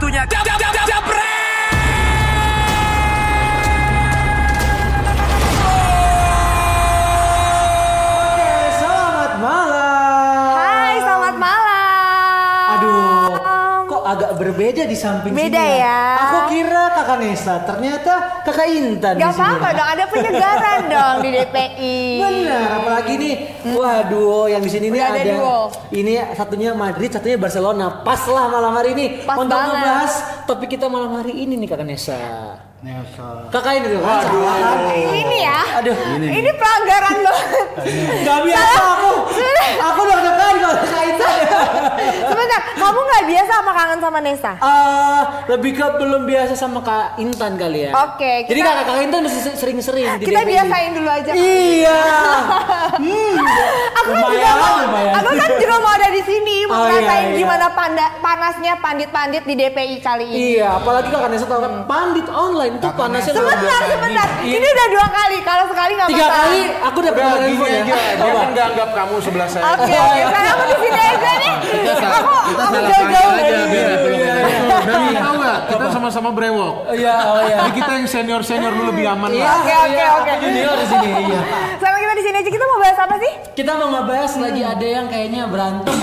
waktunya. Dab, dab, dab. Berbeda di samping Beda sini ya. Aku kira kakak Nesa, ternyata kakak Intan di Gak apa-apa dong, ada penyegaran dong di DPI. Benar, apalagi nih, waduh, yang di sini nih Udah ada ada, duo. ini satunya Madrid, satunya Barcelona. Pas lah malam hari ini Pas untuk banget. membahas topik kita malam hari ini nih kakak Nesa. Kakak ini tuh, waduh, Ini ya, aduh, ini pelanggaran banget. nggak biasa aku, aku udah dekat kalau kakak Intan. Sebentar, kamu nggak biasa sama kangen sama Nesa? Ah, lebih ke belum biasa sama Kak Intan kali ya. Oke, Jadi kita- kakak Kak Intan masih se- sering-sering di Kita biasain dulu aja. Iya. hmm. Aku kan juga mau, lumayan. aku kan juga mau ada di sini, mau Oh, iya, iya. gimana panda- panasnya pandit-pandit di DPI kali ini. Iya, apalagi Kak Nesa tahu kan pandit online itu panasnya luar Sebentar, biasa. sebentar. Iya. Ini udah dua kali, kalau sekali nggak Tiga masalah. kali aku udah pernah handphone ya. kan nggak anggap kamu sebelah saya. Oke, oke. Sekarang aku di sini aja nih. Aku, aku jauh-jauh. aja biar Iya, iya. Tahu nggak, kita sama-sama brewok. Iya, oh iya. Jadi kita yang senior senior dulu lebih aman Iya, lah. Oke, oke, iya, oke. Junior di sini, iya. Sama kita di sini aja kita mau bahas apa sih? Kita mau ngebahas lagi ada yang kayaknya berantem.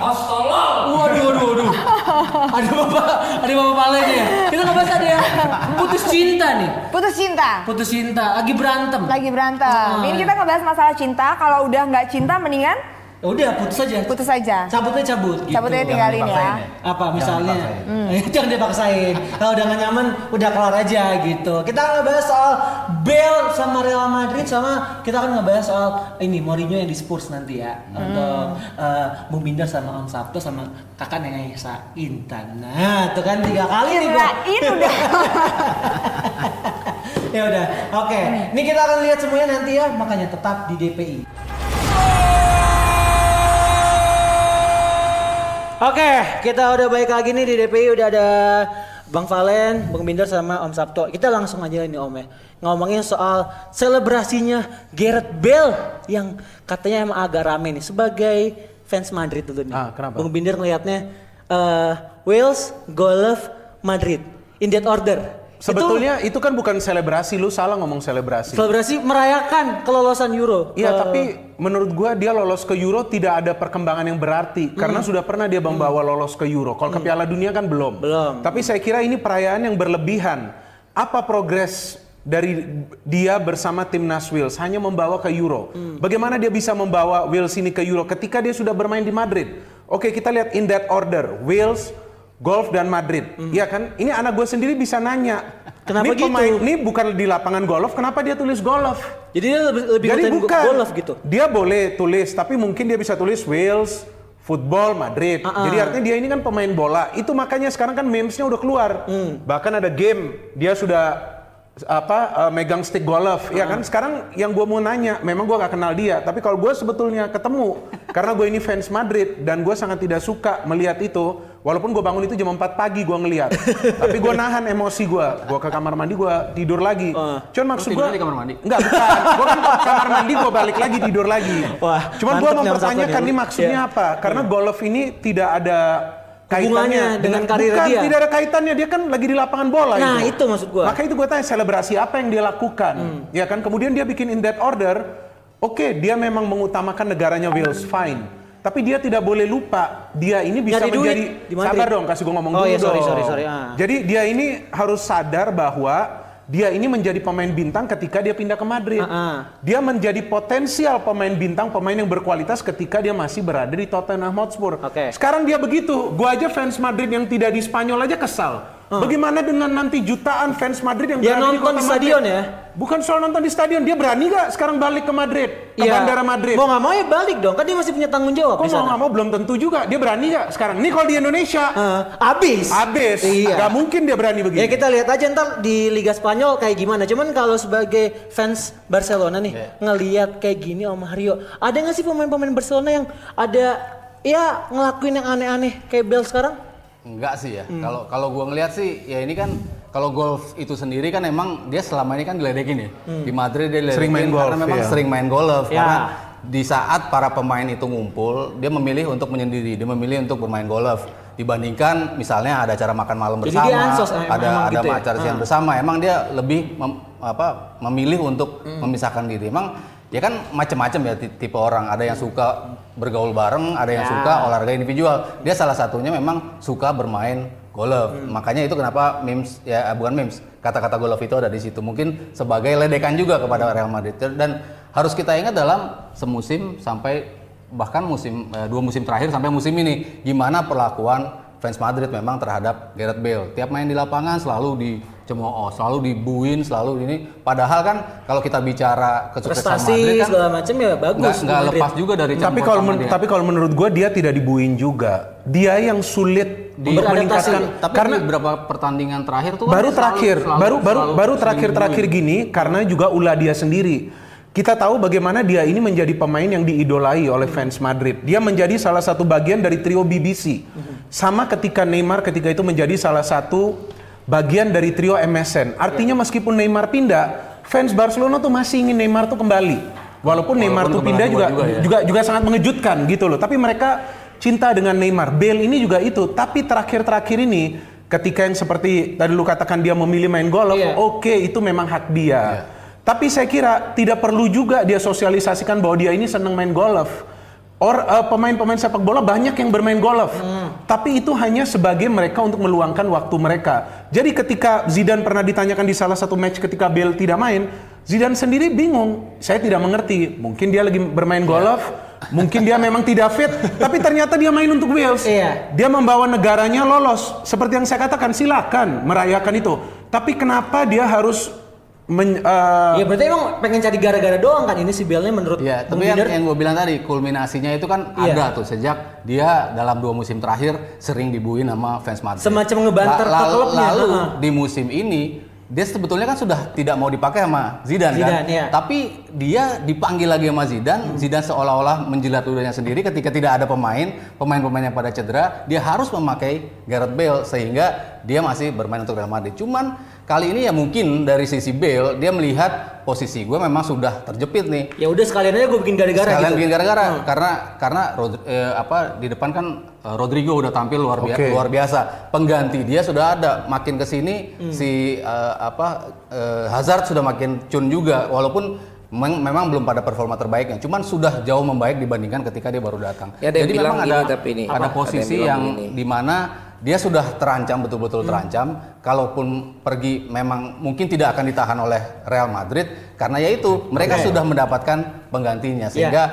Waduh, waduh, waduh. Ada bapak, ada bapak pale nih ya. Kita ngebahas ada yang putus cinta nih. Putus cinta. Putus cinta, lagi berantem. Lagi berantem. Ah. Ini kita ngebahas masalah cinta. Kalau udah nggak cinta, mendingan Ya udah putus aja. putus aja. Cabutnya cabut. Gitu. Cabut aja tinggalin ya. Apa misalnya? Jangan dipaksain. Kalau udah nggak nyaman, udah kelar aja gitu. Kita ngebahas soal Bale sama Real Madrid sama kita akan ngebahas soal ini Mourinho yang di Spurs nanti ya untuk uh, Bung Binder sama Om Sabto sama kakak nenek Sa Intan. Nah, itu kan tiga kali nih gua. Udah. ya udah, oke. Ini kita akan lihat semuanya nanti ya, makanya tetap di DPI. Oke, kita udah baik lagi nih di DPI udah ada Bang Valen, Bang Binder sama Om Sabto. Kita langsung aja nih Om ya. Ngomongin soal selebrasinya Gareth Bale yang katanya emang agak rame nih sebagai fans Madrid dulu nih. Ah, kenapa? Bang Binder ngelihatnya eh, Wales, Golf, Madrid. In that order. Sebetulnya itu kan bukan selebrasi, lu salah ngomong Itu selebrasi. selebrasi merayakan kelolosan Euro. Iya, ke- tapi menurut gua dia lolos ke Euro tidak ada perkembangan yang berarti karena sudah pernah dia membawa lolos ke Euro. Kalau ke Piala Dunia kan belum. Belum. Tapi saya kira ini perayaan yang berlebihan. Apa progres dari dia bersama timnas Wales hanya membawa ke Euro. Bagaimana dia bisa membawa Wales ini ke Euro ketika dia sudah bermain di Madrid? Oke, kita lihat in that order. Wales, Golf dan Madrid. Iya kan? Ini anak gue sendiri bisa nanya. Kenapa ini gitu? pemain, ini bukan di lapangan golf, kenapa dia tulis golf? Jadi dia lebih, lebih Jadi bukan. golf gitu. Dia boleh tulis, tapi mungkin dia bisa tulis Wales, football, Madrid. Ah, ah. Jadi artinya dia ini kan pemain bola. Itu makanya sekarang kan memesnya udah keluar. Hmm. Bahkan ada game dia sudah apa eh, megang stick golf ya Ah. kan sekarang yang gue mau nanya memang gue gak kenal dia tapi kalau gue sebetulnya ketemu karena gue ini fans Madrid dan gue sangat tidak suka melihat itu walaupun gue bangun itu jam 4 pagi gue ngelihat tapi gue nahan emosi gue gue ke kamar mandi gue tidur lagi Ah. cuman maksud gue di kamar mandi? Enggak, bukan. Gue kan ke kamar mandi gue balik lagi tidur lagi. Wah, Cuman gue mempertanyakan Sabto nih. nih maksudnya Iya. apa? Karena golf ini tidak ada kaitannya dengan karir bukan, dia. tidak ada kaitannya. Dia kan lagi di lapangan bola Nah, itu maksud gua. Maka itu gue tanya selebrasi apa yang dia lakukan? Hmm. Ya kan? Kemudian dia bikin in that order. Oke, dia memang mengutamakan negaranya Wales, fine. Tapi dia tidak boleh lupa dia ini bisa Nyari duit menjadi di Madrid. sabar dong kasih gue ngomong Oh, dulu iya, sorry, dong. sorry, sorry, ah. Jadi dia ini harus sadar bahwa dia ini menjadi pemain bintang ketika dia pindah ke Madrid. Ah, ah. Dia menjadi potensial pemain bintang, pemain yang berkualitas ketika dia masih berada di Tottenham Hotspur. Oke. Sekarang dia begitu. Gua aja fans Madrid yang tidak di Spanyol aja kesal. Bagaimana dengan nanti jutaan fans Madrid yang Dia berada nonton kota di Madrid? stadion ya? Bukan soal nonton di stadion, dia berani gak sekarang balik ke Madrid, ke Iya. Bandara Madrid? Mau nggak mau ya balik dong, kan dia masih punya tanggung jawab Kok di mau sana. nggak mau belum tentu juga. Dia berani gak sekarang? Ini kalau di Indonesia, Eh, abis. abis. Iya. Gak mungkin dia berani begini. Ya kita lihat aja ntar di Liga Spanyol kayak gimana. Cuman kalau sebagai fans Barcelona nih Iya. ngelihat kayak gini Om Mario, ada nggak sih pemain-pemain Barcelona yang ada ya ngelakuin yang aneh-aneh kayak Bale sekarang? Enggak sih ya. Kalau kalau gua ngelihat sih ya ini kan kalau golf itu sendiri kan emang dia selama ini kan diledekin ya. Di Madrid dia diledekin Sering main golf, karena memang iya. sering main golf Ya. karena di saat para pemain itu ngumpul, dia memilih untuk menyendiri, dia memilih untuk bermain golf dibandingkan misalnya ada acara makan malam Jadi bersama, dia ansos, ada ada gitu ya? acara siang Ah. bersama. Emang dia lebih mem- apa memilih untuk Hmm. memisahkan diri. Emang ya kan macam-macam ya ti- tipe orang. Ada yang suka bergaul bareng, ada yang Ya. suka olahraga individual. Dia salah satunya memang suka bermain golf. Hmm. Makanya itu kenapa memes ya eh, bukan memes, kata-kata golf itu ada di situ. Mungkin sebagai ledekan juga kepada Real Madrid dan harus kita ingat dalam semusim sampai bahkan musim eh, dua musim terakhir sampai musim ini gimana perlakuan fans Madrid memang terhadap Gareth Bale. Tiap main di lapangan selalu dicemooh, selalu dibuin, selalu ini. Padahal kan kalau kita bicara kesuksesan Prestasi Madrid kan segala macam ya bagus. nggak lepas juga dari Tapi kalau men- tapi kalau menurut gue dia tidak dibuin juga. Dia yang sulit Di- untuk meningkatkan tapi karena beberapa pertandingan terakhir tuh kan baru dia selalu- terakhir selalu- baru baru selalu baru sering terakhir terakhir dibuin. gini karena juga ulah dia sendiri kita tahu bagaimana dia ini menjadi pemain yang diidolai oleh fans Madrid dia menjadi salah satu bagian dari trio BBC sama ketika Neymar ketika itu menjadi salah satu bagian dari trio MSN artinya meskipun Neymar pindah fans Barcelona tuh masih ingin Neymar tuh kembali walaupun, Neymar tuh pindah juga juga ya. juga juga sangat mengejutkan gitu loh tapi mereka cinta dengan Neymar Bale ini juga itu tapi terakhir-terakhir ini ketika yang seperti tadi lu katakan dia memilih main golf, Iya. oke itu memang hak dia. Tapi saya kira tidak perlu juga dia sosialisasikan bahwa dia ini senang main golf. Or eh, pemain-pemain sepak bola banyak yang bermain golf. Tapi itu hanya sebagai mereka untuk meluangkan waktu mereka. Jadi ketika Zidane pernah ditanyakan di salah satu match ketika Bale tidak main, Zidane sendiri bingung. Saya tidak mengerti. Mungkin dia lagi bermain golf, mungkin dia memang tidak fit, tapi ternyata dia main untuk Wales. Iya. Dia membawa negaranya lolos. Seperti yang saya katakan, silakan merayakan itu. Tapi kenapa dia harus men, eh, Ya berarti emang pengen cari gara-gara doang kan ini si Bale-nya menurut Ya, Bung tapi yang, Binder? yang gue bilang tadi, kulminasinya itu kan ada tuh sejak dia dalam dua musim terakhir sering dibuin sama fans Madrid. Semacam ngebanter La- ke lalu, klubnya, Lalu di musim ini dia sebetulnya kan sudah tidak mau dipakai sama Zidane, kan. Zidane, iya. Tapi dia dipanggil lagi sama Zidane, Zidane seolah-olah menjilat ludahnya sendiri ketika tidak ada pemain, pemain-pemain yang pada cedera, dia harus memakai Gareth Bale sehingga dia masih bermain untuk Real Madrid. Cuman kali ini ya mungkin dari sisi Bale dia melihat posisi gue memang sudah terjepit nih. Ya udah sekalian aja gue bikin gara-gara Sekalian gitu. bikin gara-gara karena karena Rod- eh, apa di depan kan eh, Rodrigo udah tampil luar biasa Oke. luar biasa. Pengganti dia sudah ada. Makin ke sini Hmm. si eh, apa eh, Hazard sudah makin cun juga walaupun mem- memang belum pada performa terbaiknya. Cuman sudah jauh membaik dibandingkan ketika dia baru datang. Ya, ada Jadi memang ada tapi ini. ada Apa? posisi Ada yang yang, bilang gini. di mana dia sudah terancam betul-betul Hmm. terancam. Kalaupun pergi memang mungkin tidak akan ditahan oleh Real Madrid karena yaitu mereka Oke. sudah mendapatkan penggantinya Iya. sehingga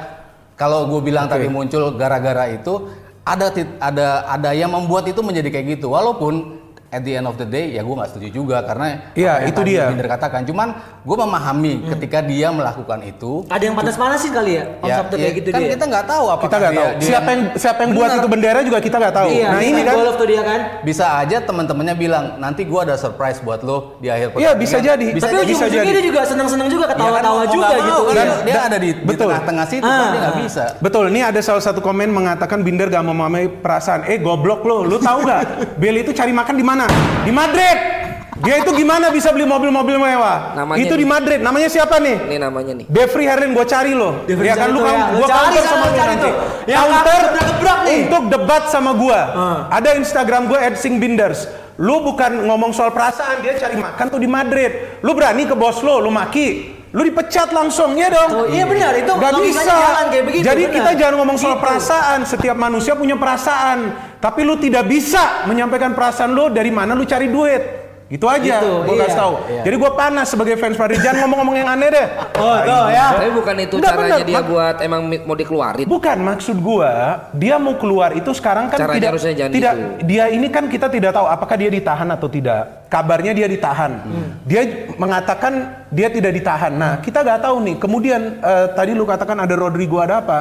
kalau gue bilang tadi muncul gara-gara itu ada ada ada yang membuat itu menjadi kayak gitu walaupun at the end of the day ya gue nggak setuju juga karena Iya, yang itu dia. Binder katakan cuman gue memahami ketika dia melakukan itu Ada yang panas-panasin kali ya konsep kayak gitu kan dia. kita nggak tahu apa kita nggak tahu. siapa yang siapa yang buat itu bendera juga kita nggak tahu. Iya, nah bisa ini kan tuh dia kan. bisa aja teman-temannya bilang nanti gua ada surprise buat lo di akhir Iya, bisa jadi. bisa Tapi jadi, bisa ujung-ujungnya jadi. dia juga seneng-seneng juga Ya kan, ketawa-tawa mau juga gitu. kan Iya. dia ada di, di betul. tengah-tengah situ Ah. kan dia nggak bisa Betul, ini ada salah satu komen mengatakan Binder gak memahami perasaan. Eh goblok lo, lu tahu gak? Bale itu cari makan di mana? Di Madrid. Dia itu gimana bisa beli mobil-mobil mewah? Namanya itu nih. di Madrid. Namanya siapa nih? Ini namanya nih. Devri Herlin gue cari lo. Devri ya kan lu kan ya. Gua cari sama lu nanti. Yang Counter nih. untuk debat sama gua. Ah. Ada Instagram gue @singbinders. Lu bukan ngomong soal perasaan, dia cari makan tuh di Madrid. Lu berani ke bos lo, lu maki. Lu dipecat langsung, ya dong. Oh, iya benar, itu Gak logikanya bisa. jalan kayak begitu, Jadi benar. kita jangan ngomong soal Gitu. perasaan. Setiap manusia punya perasaan. Tapi lu tidak bisa menyampaikan perasaan lu dari mana lu cari duit. Gitu aja, Gitu, gue iya. kasih tahu. Jadi gue panas sebagai fans Madrid. Jangan ngomong-ngomong yang aneh deh. Oh, tuh ya. Tapi bukan itu Enggak, caranya bener. dia buat emang mau dikeluarin. Bukan maksud gua, dia mau keluar itu sekarang kan Caranya tidak harusnya jangan tidak gitu. dia ini kan kita tidak tahu apakah dia ditahan atau tidak. Kabarnya dia ditahan. Dia mengatakan dia tidak ditahan. Nah, kita nggak tahu nih. Kemudian eh, tadi lu katakan ada Rodrigo ada apa?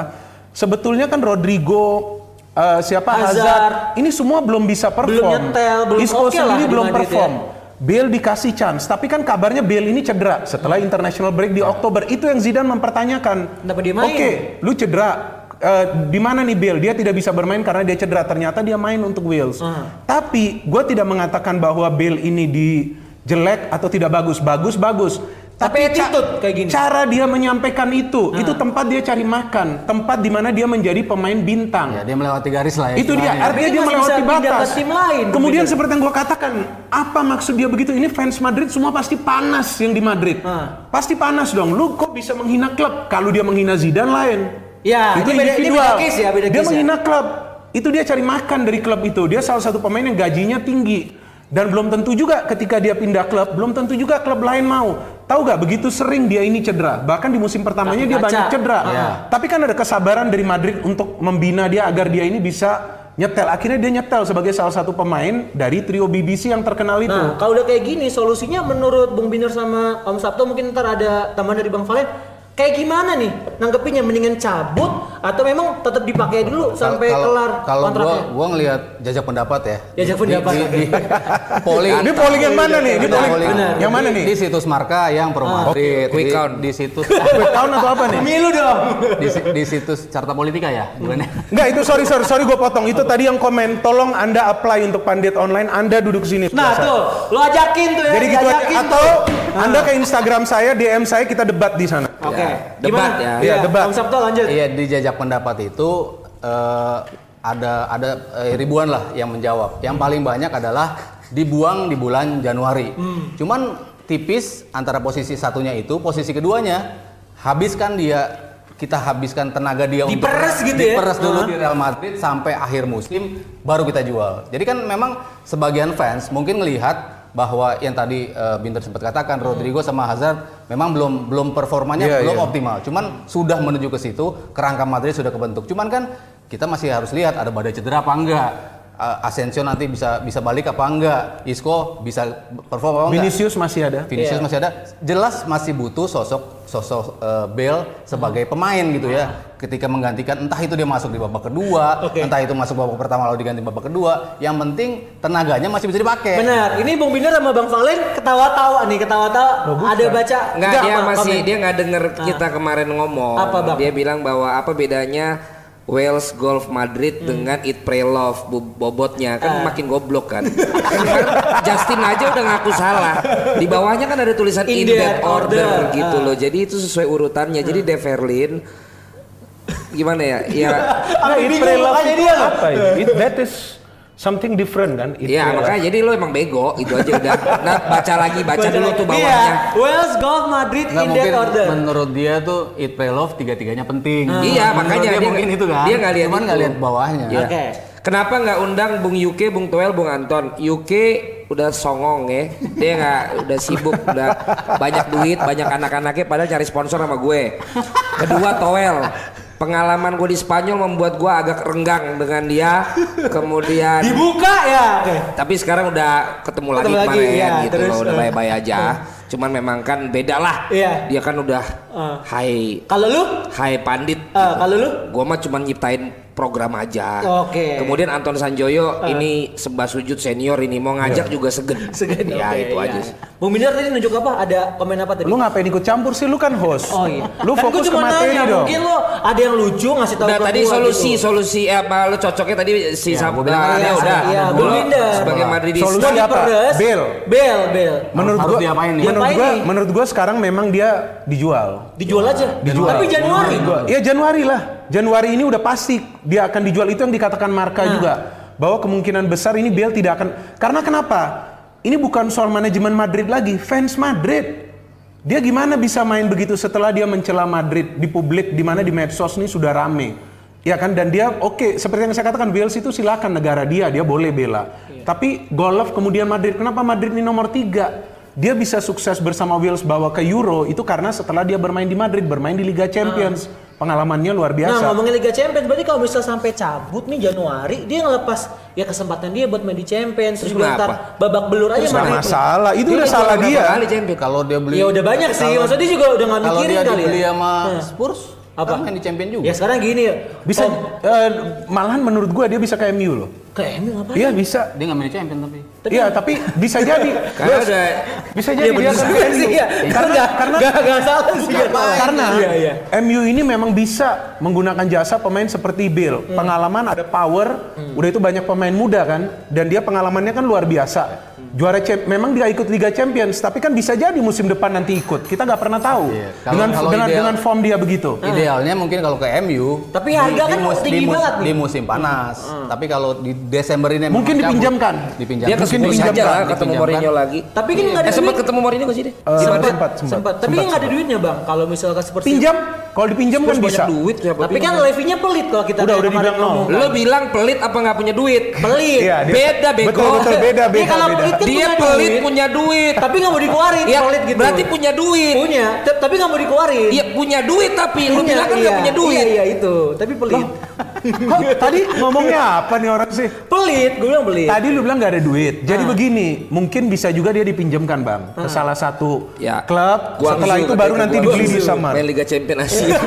Sebetulnya kan Rodrigo eh, siapa Hazard. Hazard. ini semua belum bisa perform. nyetel, belum Isco oke lah sendiri di belum perform. ya. Bale dikasih chance, tapi kan kabarnya Bale ini cedera setelah international break di Oktober. Itu yang Zidane mempertanyakan. Kenapa dia main? Oke, lu cedera. Eh, di mana nih Bale? Dia tidak bisa bermain karena dia cedera. Ternyata dia main untuk Wales. Ah. Tapi gue tidak mengatakan bahwa Bale ini di jelek atau tidak bagus. Bagus, bagus. Tapi ca- attitude kayak gini. Cara dia menyampaikan itu, itu tempat dia cari makan, tempat di mana dia menjadi pemain bintang. Ya, dia melewati garis lah ya. itu dia artinya Tapi dia melewati batas tim lain, kemudian begitu. seperti yang gua katakan apa maksud dia begitu ini fans Madrid semua pasti panas yang di Madrid Ah. pasti panas dong lu kok bisa menghina klub kalau dia menghina Zidane lain Ya, itu ini beda- ini individual beda case ya, beda dia case ya. menghina klub itu dia cari makan dari klub itu dia salah satu pemain yang gajinya tinggi dan belum tentu juga ketika dia pindah klub belum tentu juga klub lain mau tahu gak begitu sering dia ini cedera bahkan di musim pertamanya Kaki dia kaca. banyak cedera Iya. tapi kan ada kesabaran dari Madrid untuk membina dia agar dia ini bisa nyetel. Akhirnya dia nyetel sebagai salah satu pemain dari trio BBC yang terkenal itu. Nah, kalau udah kayak gini, solusinya menurut Bung Binder sama Om Sabto mungkin ntar ada tambahan dari Bang Valen. Kayak gimana nih nanggepinnya? Mendingan cabut atau memang tetap dipakai dulu sampai Kalau- kelar Kalau gua kontraknya? gua ngelihat jajak pendapat ya. Jajak pendapat, Di, di, di polling. Ini polling yang mana nih? Ini Benar, polling benar. yang mana Di- nih? Di situs Marka yang pro Madrid. quick di, count. Di situs Quick count atau apa nih? Pemilu dong. di, di situs Carta Politika ya, gimana? Enggak, itu sorry sorry sorry gue potong. Itu tadi yang komen. Tolong Anda apply untuk pandit online. Anda duduk sini. Nah tuh, lo ajakin tuh ya. Jadi gitu aja. Atau tuh. Anda ke Instagram saya, DM saya, kita debat di sana. Oke. Debat Gimana? ya. Iya, debat. Om Sabto lanjut. Iya di jajak pendapat itu eh, ada ada eh, ribuan lah yang menjawab. Yang paling banyak adalah dibuang di bulan Januari. Cuman tipis antara posisi satunya itu, posisi keduanya habiskan dia kita habiskan tenaga dia untuk Diperes gitu ya? diperes dulu Hah? di Real Madrid sampai akhir musim baru kita jual. Jadi kan memang sebagian fans mungkin melihat bahwa yang tadi eh, Binter sempat katakan Rodrigo sama Hazard memang belum belum performanya Iya, belum iya. optimal. Cuman sudah menuju ke situ, kerangka Madrid sudah kebentuk. Cuman kan kita masih harus lihat ada badai cedera apa enggak. Uh, Asensio nanti bisa bisa balik apa enggak. Isco bisa perform apa enggak. Vinicius masih ada. Vinicius Iya. masih ada. Jelas masih butuh sosok sosok uh, Bale sebagai pemain gitu ya. Ketika menggantikan entah itu dia masuk di babak kedua, Oke. entah itu masuk babak pertama lalu diganti babak kedua, yang penting tenaganya masih bisa dipakai. Benar. Ini Bung Binder sama Bang Valen ketawa-tawa nih, ketawa-tawa. Ada baca Enggak, dia apa, masih komen? dia nggak denger kita kemarin ngomong. Apa, Bang? Dia bilang bahwa apa bedanya Wales Golf Madrid dengan Eat Pray Love bu- bobotnya kan makin goblok kan. Kan Justin aja udah ngaku salah. Di bawahnya kan ada tulisan in, that order, gitu loh. Jadi itu sesuai urutannya. Jadi De Verlin gimana ya? Ya Aku It pray love itu dia apa? It- that is something different kan? It Ya makanya jadi lo emang bego itu aja udah. Nah baca lagi baca dulu tuh Iya, bawahnya. Wales Golf Madrid Nggak in mungkin that order. menurut dia tuh eat pray love tiga-tiganya penting. Iya, Menurut makanya dia, dia mungkin itu kan. dia nggak lihat Cuman itu. nggak lihat bawahnya. Iya. Oke. Kenapa nggak undang Bung Yuke, Bung Toel, Bung Anton? Yuke udah songong ya, dia nggak udah sibuk, udah banyak duit, banyak anak-anaknya, padahal cari sponsor sama gue. Kedua Toel, pengalaman gue di Spanyol membuat gue agak renggang dengan dia. Kemudian, Dibuka ya. Oke. tapi sekarang udah ketemu lagi Ketemu lagi, kemarin iya, gitu terus, loh, udah eh. bye-bye aja. Cuman memang kan beda lah. Iya. Dia kan udah Eh. high, Kalau lu? high pandit. Eh, kalau lu? Gue mah cuma nyiptain program aja. Oke. Kemudian Anton Sanjoyo ini sembah sujud senior ini mau ngajak juga segen. Segen. Ya oke, itu iya. aja. sih. Bung Binder tadi nunjuk apa? Ada komen apa tadi? Lu ngapain ikut campur sih? Lu kan host. Oh iya. Lu Kan fokus ke materi nanya, dong. Mungkin lo ada yang lucu ngasih tahu ke tadi gua solusi gitu. solusi eh, apa lu cocoknya tadi si Ya, Sam gua bilang ah, iya, ya udah. iya, Bung sebagai Madridista Solusi apa? Bel. Bel, bel. Menurut gua, diapain menurut gua, menurut gua sekarang memang dia dijual. Dijual aja. Dijual. Tapi Januari. Iya Januari lah. Januari ini udah pasti dia akan dijual itu yang dikatakan Marka Nah. juga bahwa kemungkinan besar ini Bale tidak akan karena kenapa? Ini bukan soal manajemen Madrid lagi, fans Madrid. Dia gimana bisa main begitu setelah dia mencela Madrid di publik di mana di medsos ini sudah rame. Ya kan dan dia oke seperti yang saya katakan Wales itu silakan negara dia dia boleh bela. Tapi golf kemudian Madrid kenapa Madrid ini nomor tiga? Dia bisa sukses bersama Wales bawa ke Euro itu karena setelah dia bermain di Madrid bermain di Liga Champions pengalamannya luar Nah biasa. ngomongin Liga Champions, berarti kalau misal sampai cabut nih Januari, dia ngelepas ya kesempatan dia buat main di Champions, terus Terus ntar babak belur aja Madrid. masalah, itu udah Ini salah berapa dia. kali? Kalau dia beli Ya udah banyak sih, kalau- maksudnya dia juga udah nggak Kalau mikirin dia kali dibeli ya. sama Nah. Spurs, Apa? kan di champion juga. Ya sekarang gini, Bisa Om, eh, malahan menurut gua dia bisa kayak MU loh. ke MU ngapain? Iya bisa. Dia nggak main champion tapi. Iya tapi bisa jadi. Karena udah bisa Iya jadi dia ke sih ya. Karena karena nggak nggak salah sih. karena Iya iya. MU ini memang bisa menggunakan jasa pemain seperti Bill. Pengalaman ada power, udah itu banyak pemain muda kan, dan dia pengalamannya kan luar biasa. Juara Champ- memang dia ikut Liga Champions, tapi kan bisa jadi musim depan nanti ikut. Kita nggak pernah tahu Iya. Kalau- dengan kalau dengan ideal- dengan form dia begitu. Idealnya mungkin kalau ke MU. Tapi harga kan tinggi di, mus- banget nih. di musim panas. Tapi kalau di Desember ini Mungkin cabut. dipinjamkan. Dipinjamkan. Dia Mungkin dipinjamkan, aja lah ketemu. Mourinho lagi. Tapi kan nggak ada Eh sempat duit. ketemu Mourinho gak sih deh? Eh, Di sempat, sempat, Sempat. Tapi nggak ada duitnya bang. Kalau misal ke Spurs. Pinjam, kalau dipinjam kan bisa. banyak duit Tapi kan? Levinya pelit kalau kita Udah, udah dibilang nol. Lo bilang pelit apa nggak punya duit? pelit. Iya, Beda bego. Betul, betul, beda, Dia beda, kalau beda. pelit kan Dia punya pelit duit, punya duit. tapi nggak mau dikeluarin. Ya, pelit gitu. berarti punya duit. punya, tapi nggak mau dikeluarin. Iya punya duit tapi lu Punya, bilang kan iya. punya duit. Iya, iya itu. Tapi pelit. Kok tadi ngomongnya apa nih orang sih? pelit, gue bilang pelit. Tadi lu bilang nggak ada duit. Jadi Ah. begini, mungkin bisa juga dia dipinjamkan bang ke salah satu Ya. klub. Guangzhou Setelah itu baru nanti Guangzhou. dibeli di summer. Main Liga Champion Asia.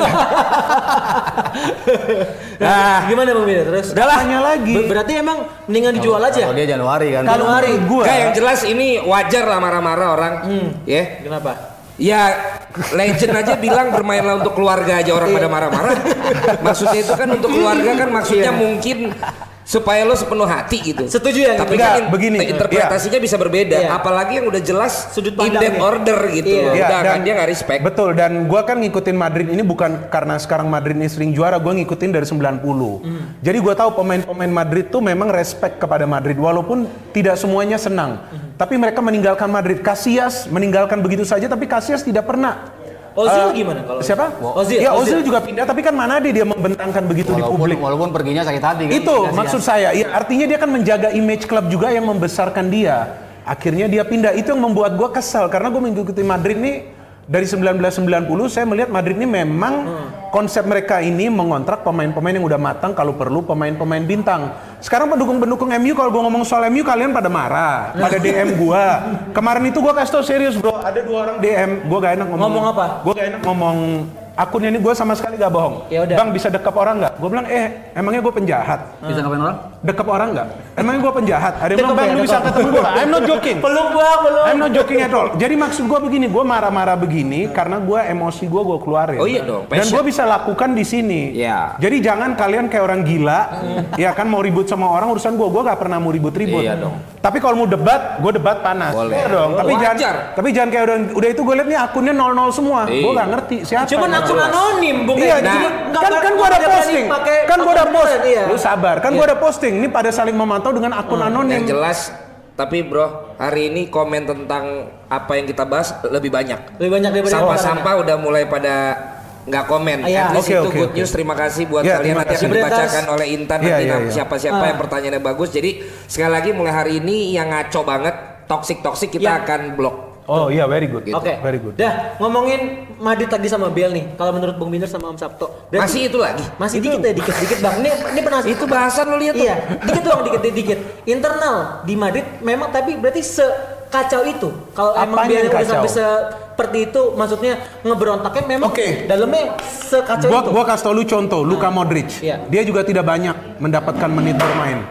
Nah, gimana bang Bida? Terus? Udah lah. Tanya lagi. Ber- berarti emang mendingan dijual aja. Kalau dia Januari kan. Kalau Januari. gua, Kayak yang jelas ini wajar lah marah-marah orang. Ya. Kenapa? Ya legend aja bilang bermainlah untuk keluarga aja orang pada marah-marah. Maksudnya itu kan untuk keluarga kan maksudnya mungkin supaya lo sepenuh hati gitu. Setuju ya, Tapi gitu. kan begini. interpretasinya bisa berbeda. Iya. Apalagi yang udah jelas Sudut depth order gitu. Iya. loh. Ya, Udah dan- kan dia nggak respect. Betul dan gua kan ngikutin Madrid ini bukan karena sekarang Madrid ini sering juara, gua ngikutin dari 90. Hmm. Jadi gua tahu pemain-pemain Madrid tuh memang respect kepada Madrid walaupun tidak semuanya senang. Hmm. Tapi mereka meninggalkan Madrid. Casillas meninggalkan begitu saja tapi Casillas tidak pernah Ozil Eh, gimana kalau Siapa? Ozil, Ya Ozil. Ozil juga pindah tapi kan mana dia dia membentangkan begitu di Walaupun, publik. walaupun perginya sakit hati kan. Itu Kasihan. maksud saya. Ya, artinya dia kan menjaga image klub juga yang membesarkan dia. Akhirnya dia pindah. Itu yang membuat gua kesal karena gue mengikuti Madrid nih dari 1990 saya melihat Madrid ini memang konsep mereka ini mengontrak pemain-pemain yang udah matang kalau perlu pemain-pemain bintang. Sekarang pendukung-pendukung MU kalau gua ngomong soal MU kalian pada marah, pada DM gua. Kemarin itu gua kasih tau serius bro, ada dua orang DM, gua gak enak ngomong. Ngomong apa? Gua gak enak ngomong akunnya ini gua sama sekali gak bohong. Ya udah. Bang bisa dekap orang nggak? Gue bilang eh emangnya gue penjahat. Bisa ngapain orang? Dekap orang nggak? Emangnya gue penjahat? Ada yang bilang bang lu bisa dekap." ketemu gue? I'm not joking. Peluk gua, peluk. I'm not joking at all. Jadi maksud gue begini, gue marah-marah begini karena gue emosi gue gue keluarin. Oh iya dong, Dan gue bisa lakukan di sini. Iya. Jadi jangan kalian kayak orang gila, ya kan mau ribut sama orang urusan gue, gue gak pernah mau ribut-ribut. Iya dong. Tapi kalau mau debat, gue debat panas. Boleh. Iya dong. Tapi Wajar. jangan, tapi jangan kayak udah, udah itu gue lihat nih akunnya 00 semua. Gue Iya. gak ngerti siapa. Cuman akun anonim, Bung. Iya, Nah, kan kan gua ada posting. Kan gua ada post. iya. Lu sabar, kan gua ada posting. Ini pada saling memantau dengan akun anonim. Yang jelas tapi bro hari ini komen tentang apa yang kita bahas lebih banyak. Lebih banyak daripada Sampah-sampah udah mulai pada nggak komen. Iya. At least Oke, itu oke, good oke. news. Terima kasih buat Ya, kalian nanti kasih. akan dibacakan oleh Intan Iya, nanti nam- iya. siapa-siapa Ah. yang pertanyaannya bagus. Jadi sekali lagi mulai hari ini yang ngaco banget, toxic toxic kita Ya. akan blok. Oh iya, very good. Oke. Very good. Dah, ngomongin Madrid tadi sama Bel nih. Kalau menurut Bung Binder sama Om Sabto. Berarti- Masih itu lagi. Masih dikit ya, dikit-dikit Bang. Ini ini pernah Itu bahasan lo lihat tuh. Iya, dikit doang, dikit dikit. Internal di Madrid memang tapi berarti sekacau itu. Kalau emang yang udah kacau? sampai seperti itu, maksudnya ngeberontaknya memang Oke. dalamnya sekacau Gua itu. gua kasih tau lu contoh, Luka Modric. Iya. Dia juga tidak banyak mendapatkan menit bermain.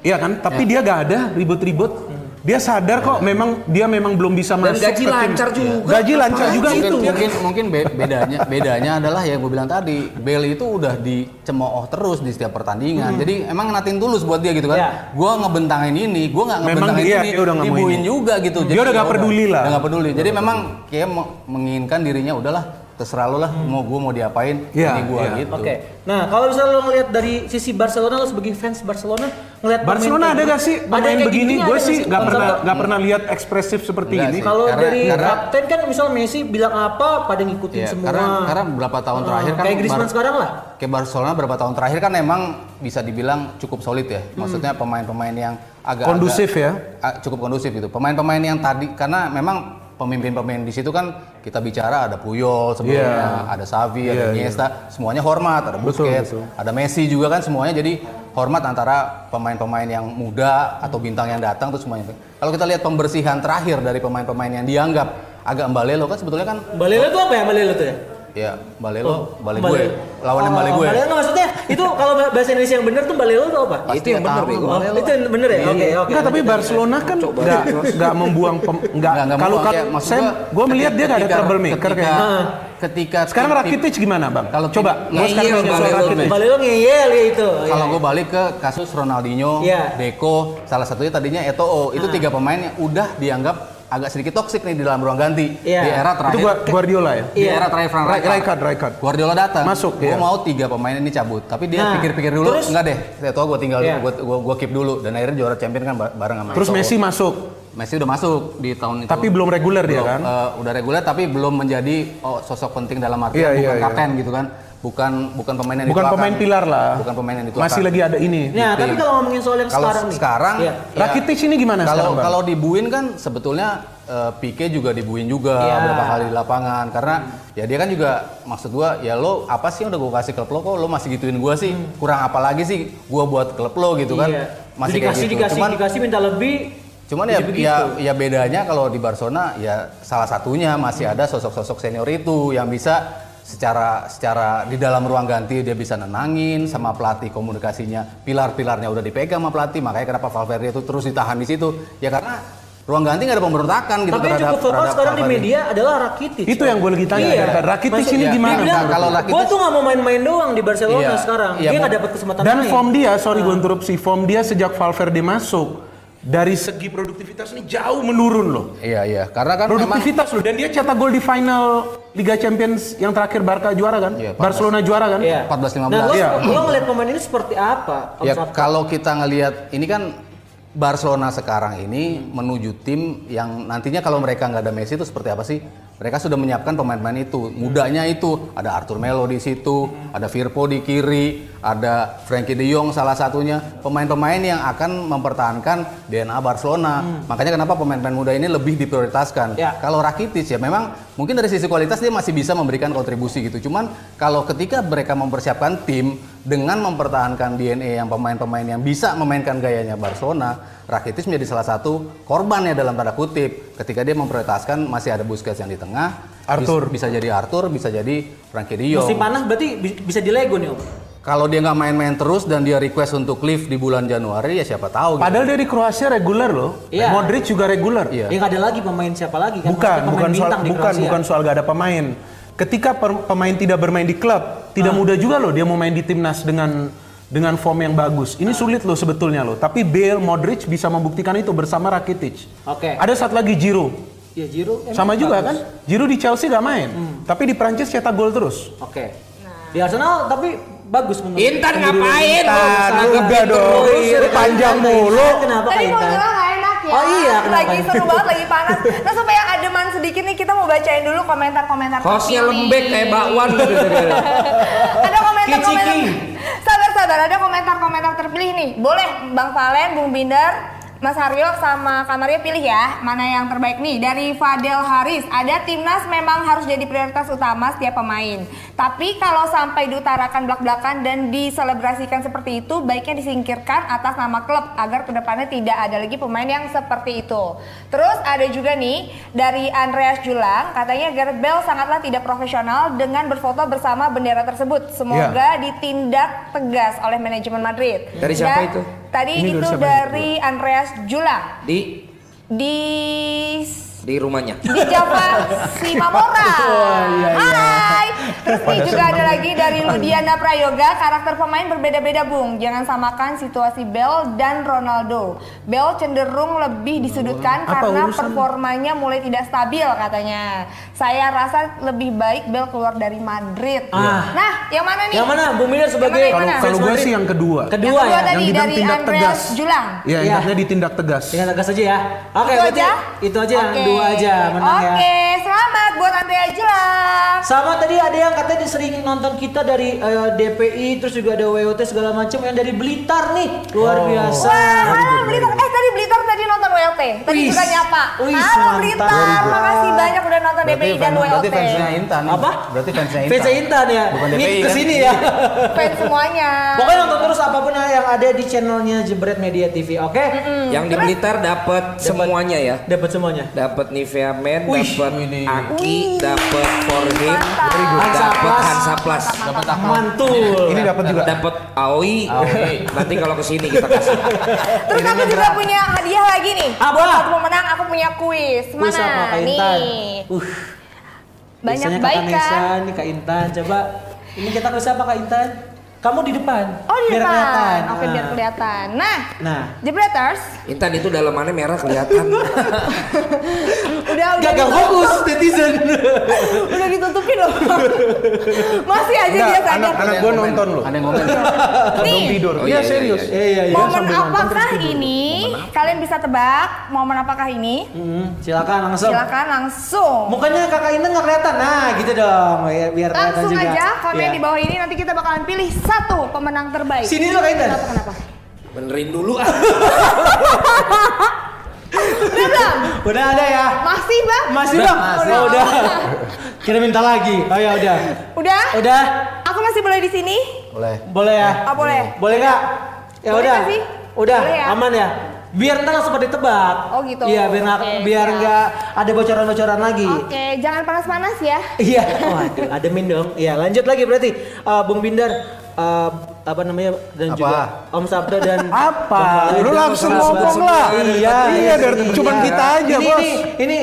Iya kan? Tapi dia gak ada ribut-ribut. Dia sadar kok memang dia memang belum bisa Dan masuk gaji ke tim. lancar juga. Gaji lancar juga mungkin, itu. mungkin mungkin be- bedanya bedanya adalah yang gue bilang tadi Bale itu udah dicemooh terus di setiap pertandingan jadi emang natin tulus buat dia gitu kan Ya. gue ngebentangin ini gue nggak ngebentangin iya, ini dia udah ini. juga gitu Dia udah nggak ya peduli lah. udah nggak peduli jadi memang kayak me- menginginkan dirinya udahlah terserah lo lah mau gue mau diapain Iya, ini gue iya. gitu Oke. Nah, kalau misalnya lo ngelihat dari sisi Barcelona lo sebagai fans Barcelona ngelihat Barcelona ada gak sih ada pemain begini? gini Gue sih nggak pernah Sabto? gak pernah lihat ekspresif seperti Nggak ini. Kalau dari karena- kapten kan misal Messi bilang apa pada ngikutin Iya, semua. karena karena beberapa tahun Ah, terakhir kan kayak Griezmann Bar- sekarang lah. Kayak Barcelona beberapa tahun terakhir kan emang bisa dibilang cukup solid ya. Maksudnya pemain-pemain yang agak Kondusif ya? cukup kondusif itu. Pemain-pemain yang tadi karena memang pemimpin-pemain di situ kan kita bicara ada Puyol sebelumnya, Iya. ada Xavi, ada Iya, Iniesta, semuanya hormat, ada Busquets, betul. ada Messi juga kan semuanya jadi hormat antara pemain-pemain yang muda atau bintang yang datang tuh semuanya. Kalau kita lihat pembersihan terakhir dari pemain-pemain yang dianggap agak mbalelo kan sebetulnya kan Balelo itu apa ya Balelo itu ya? Ya, Balelo, Bale Bale- gue. Lawannya Oh, Bale gue. Balelo maksudnya itu kalau bahasa Indonesia yang benar tuh Balelo itu apa? Pasti Itu yang bener, Bego. Oh, itu yang bener ya? Oke, oke. Enggak, tapi Barcelona kan nggak nggak membuang pem, nggak Nggak, nggak kalau kalau saya gua gue melihat dia nggak ada troublemaker ketika- kayak Ah. ketika Sekarang Rakitic gimana bang? Kalau coba, gua sekarang ngeyel Rakitic. Balero ngeyel ya itu. Kalau Iya. gue balik ke kasus Ronaldinho, Iya. Deco, salah satunya tadinya Eto'o, itu tiga pemain yang udah dianggap agak sedikit toksik nih di dalam ruang ganti Iya. di era Itu terakhir. gua Guardiola ya? di Iya. era terakhir Frank Ra- Rijkaard. Rijkaard, Rijkaard. Guardiola datang. Masuk, Gue iya. mau tiga pemain ini cabut, tapi dia Nah, pikir-pikir dulu, terus- enggak deh, Eto'o gue tinggal, Iya. gue gue keep dulu, dan akhirnya juara champion kan ba- bareng sama Terus Eto'o. Messi masuk, Messi udah masuk di tahun itu. tapi belum reguler dia kan? eh, udah reguler tapi belum menjadi oh, sosok penting dalam artian Iya, bukan iya, iya. kapten gitu kan. Bukan bukan pemain yang Bukan dituakan. pemain pilar lah. Bukan pemain yang dituakan. Masih lagi ada ini. Nah, tapi kalau ngomongin soal yang kalau sekarang nih. sekarang Iya. ya, Rakitic ini gimana kalau sekarang kalau dibuin kan sebetulnya eh, Pique juga dibuin juga Iya. beberapa kali di lapangan karena ya dia kan juga maksud gua ya lo apa sih yang udah gua kasih klub lo kok lo masih gituin gua sih kurang apa lagi sih gua buat klub lo gitu kan Iya. masih dikasih kayak gitu dikasih cuman dikasih minta lebih. Cuman ya, ya, ya bedanya kalau di Barcelona ya salah satunya masih ada sosok-sosok senior itu yang bisa secara secara di dalam ruang ganti dia bisa nenangin sama pelatih komunikasinya pilar-pilarnya udah dipegang sama pelatih makanya kenapa Valverde itu terus ditahan di situ ya karena ruang ganti nggak ada pemberontakan gitu Tapi yang terhadap cukup terhadap sekarang di Valverde. media adalah Rakitic. Itu yang gue lagi tanya Iya. Rakitic Maksud- ini Iya. gimana? Dia bilang kalau Rakitic Gua tuh nggak mau main-main doang di Barcelona Iya. sekarang. Iya, dia nggak dapat kesempatan Dan main. form dia, sorry gue interupsi, form dia sejak Valverde masuk dari segi produktivitas ini jauh menurun loh. iya iya karena kan Produktivitas loh dan dia cetak gol di final Liga Champions yang terakhir Barca juara kan? Iya, 14. Barcelona juara kan? Iya. 14-15. Nah, lo, Iya. lo ngeliat pemain ini seperti apa? Om Ya Sabta? kalau kita ngelihat ini kan Barcelona sekarang ini menuju tim yang nantinya kalau mereka nggak ada Messi itu seperti apa sih? Mereka sudah menyiapkan pemain-pemain itu. Mudanya itu ada Arthur Melo di situ, ada Firpo di kiri, ada Frankie De Jong salah satunya. Pemain-pemain yang akan mempertahankan DNA Barcelona. Makanya kenapa pemain-pemain muda ini lebih diprioritaskan. Ya. Kalau Rakitic ya memang mungkin dari sisi kualitas dia masih bisa memberikan kontribusi gitu. Cuman kalau ketika mereka mempersiapkan tim dengan mempertahankan DNA yang pemain-pemain yang bisa memainkan gayanya Barcelona, Rakitic menjadi salah satu korban ya dalam tanda kutip. Ketika dia memprioritaskan masih ada Busquets yang di tengah, Arthur. bis- bisa jadi Arthur, bisa jadi Frankie De Jong. Musim panas berarti bi- bisa di Lego nih om. Kalau dia nggak main-main terus dan dia request untuk leave di bulan Januari ya siapa tahu. gitu. Padahal dia di Kroasia reguler loh. Iya. Modric juga reguler. Iya. Ya nggak ada lagi pemain siapa lagi kan? Bukan, bukan soal bukan bukan soal gak ada pemain. Ketika pemain tidak bermain di klub, tidak Ah. mudah juga loh dia mau main di timnas dengan dengan form yang bagus. Ini sulit loh sebetulnya loh. Tapi Bale, Modric bisa membuktikan itu bersama Rakitic. Oke. Ada satu lagi Giroud. Ya Jiro. emang Sama juga bagus. kan? Giroud di Chelsea gak main. Tapi di Prancis cetak gol terus. Oke. Di Arsenal tapi bagus menurut. Intan ngapain? Intan, Lu udah dong. Panjang mulu. Kenapa Tadi Kak mau Intan? Ya. Oh iya, kenapa? Lagi seru banget, lagi panas. Nah supaya ademan sedikit nih kita mau bacain dulu komentar-komentar. Hostnya terpilih. lembek kayak bakwan gitu. ada komentar-komentar. Sabar-sabar, ada komentar-komentar terpilih nih. Boleh Bang Valen, Bung Binder, Mas Haryo sama Kamaria pilih ya mana yang terbaik nih. Dari Fadel Haris ada timnas memang harus jadi prioritas utama setiap pemain. Tapi kalau sampai diutarakan belak-belakan dan diselebrasikan seperti itu baiknya disingkirkan atas nama klub agar ke depannya tidak ada lagi pemain yang seperti itu. Terus ada juga nih dari Andreas Julang katanya Gareth Bale sangatlah tidak profesional dengan berfoto bersama bendera tersebut. Semoga ditindak tegas oleh manajemen Madrid. Dari siapa Dan itu? Tadi Ini dari itu dari Andreas Julang. Di? Di di rumahnya. di Java Simamora. Hai. Terus nih juga ada lagi dari Ludiana Prayoga, karakter pemain berbeda-beda Bung. Jangan samakan situasi Bell dan Ronaldo. Bell cenderung lebih disudutkan Apa karena urusan? performanya mulai tidak stabil katanya. Saya rasa lebih baik Bell keluar dari Madrid. Ah. Nah, yang mana nih? Yang mana? Bung Miller sebagai Yang Kalau mana? fans kalau gue sih yang kedua. Kedua Yang kedua ya. tadi yang dari tindak Andreas tegas. Julang. Ya, Iya. ingatnya ditindak tegas. Dengan tegas aja ya. Oke, itu berarti aja? itu aja yang Oke. Dua aja menang ya. Oke, selamat buat Andrea Julang. Sama tadi ada yang katanya sering nonton kita dari eh, DPI terus juga ada WOT segala macam yang dari Blitar nih. Luar biasa. Wah, halo Blitar. Eh tadi Blitar tadi nonton WLT. Tadi Wis. juga nyapa. Wis, halo mantap. Blitar. Makasih banyak udah nonton Berarti, DPI dan fan- berarti fansnya Intan. Apa? Berarti fansnya Intan. Fansnya Intan ya. Bukan Ini DPI kan? ke sini ya. Fans semuanya. Pokoknya nonton terus apa pun yang ada di channelnya Jebret Media TV, oke? Yang di Blitar dapat semuanya ya. Dapat semuanya. Dapat Nivea Men, Wih, dapat ini. Aki, dapat For Him, Mantap. dapat Hansaplast. Hansaplast. Dapat apa? Mantul. Ini dapat juga. Dapat Aoi. Nanti kalau ke sini kita kasih. Terus aku juga punya hadiah lagi nih. Apa? Buat satu pemenang aku punya kuis. Kuis Mana? apa? Nih. Uh, Banyak Biasanya baik, Kak Nesa, kan? nih Kak Intan. Coba ini kita ke siapa Kak Intan? Kamu di depan. Oh di biar depan. kelihatan. Oke biar Ah. kelihatan. Nah, Nah. Jebreters, Intan itu dalamannya merah kelihatan. udah udah Gagal fokus netizen. udah ditutupin loh. Masih aja Enggak, biasa aja. anak anak gue nonton loh. Ada yang ngomen. Nih, Tidur. Oh, Iya iya, iya, serius. iya. Iya iya iya. momen apakah ini? Kalian bisa tebak momen apakah ini? Hmm, silakan langsung. Silakan langsung. Mukanya kakak Intan nggak kelihatan. Nah, gitu dong. Ya, biar kelihatan Langsung juga. aja komen Iya. di bawah ini nanti kita bakalan pilih satu pemenang terbaik. Sini dulu Kak Intan. Kenapa kenapa? Benerin dulu ah. Udah belum? Udah ada ya? Masih bang? Masih Udah, bang? masih. Oh, udah. Kita minta lagi. Oh ya udah. Udah? Udah. Aku masih boleh di sini? Boleh. Boleh ya? Oh boleh. Boleh nggak? Ya Boleh udah. nggak sih? Udah, Boleh ya? aman ya. Biar ntar langsung pada tebak. Oh, gitu. Iya, biar nggak Oke, biar nggak ada bocoran-bocoran lagi. Oke, jangan panas-panas ya. Iya. Waduh, ada min dong. Iya, lanjut lagi berarti. Eh, Bung Bindar eh, apa namanya dan Apa? juga Om Sabda dan Apa? Lu langsung Langsung ngomong lah. Iya, iya dari cuman Iya. kita aja, ini, Bos. Ini, ini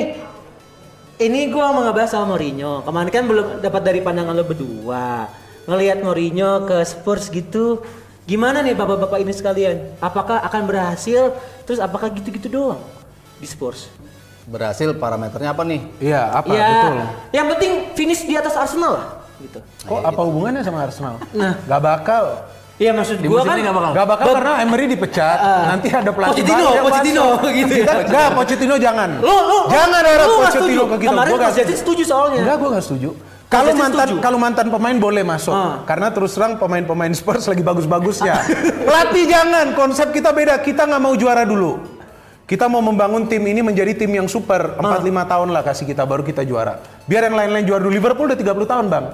ini gua mau ngebahas soal Mourinho. Kemarin kan belum dapat dari pandangan lo berdua. Ngelihat Mourinho ke Spurs gitu. Gimana nih bapak-bapak ini sekalian? Apakah akan berhasil? Terus apakah gitu-gitu doang di Spurs? Berhasil parameternya apa nih? Iya, apa ya, betul. yang penting finish di atas Arsenal lah gitu. Kok apa hubungannya sama Arsenal? Nah. Gak bakal. Iya maksud Di gua musim kan nggak bakal. Gak bakal karena Emery dipecat. nanti ada pelatih Pochettino, baru Pochettino, masuk. gitu ya. Kita- Nggak, Pochettino jangan. Lo lo jangan harap nggak Pochettino ke kita. Kemarin Gua nggak Mas Jajin setuju soalnya. Enggak, gue gak setuju. Kalau mantan kalau mantan pemain boleh masuk, Ah. karena terus terang pemain-pemain Spurs lagi bagus-bagusnya. Pelatih jangan, konsep kita beda. Kita nggak mau juara dulu. Kita mau membangun tim ini menjadi tim yang super 4-5 tahun lah kasih kita baru kita juara. Biar yang lain-lain juara dulu. Liverpool udah 30 tahun bang.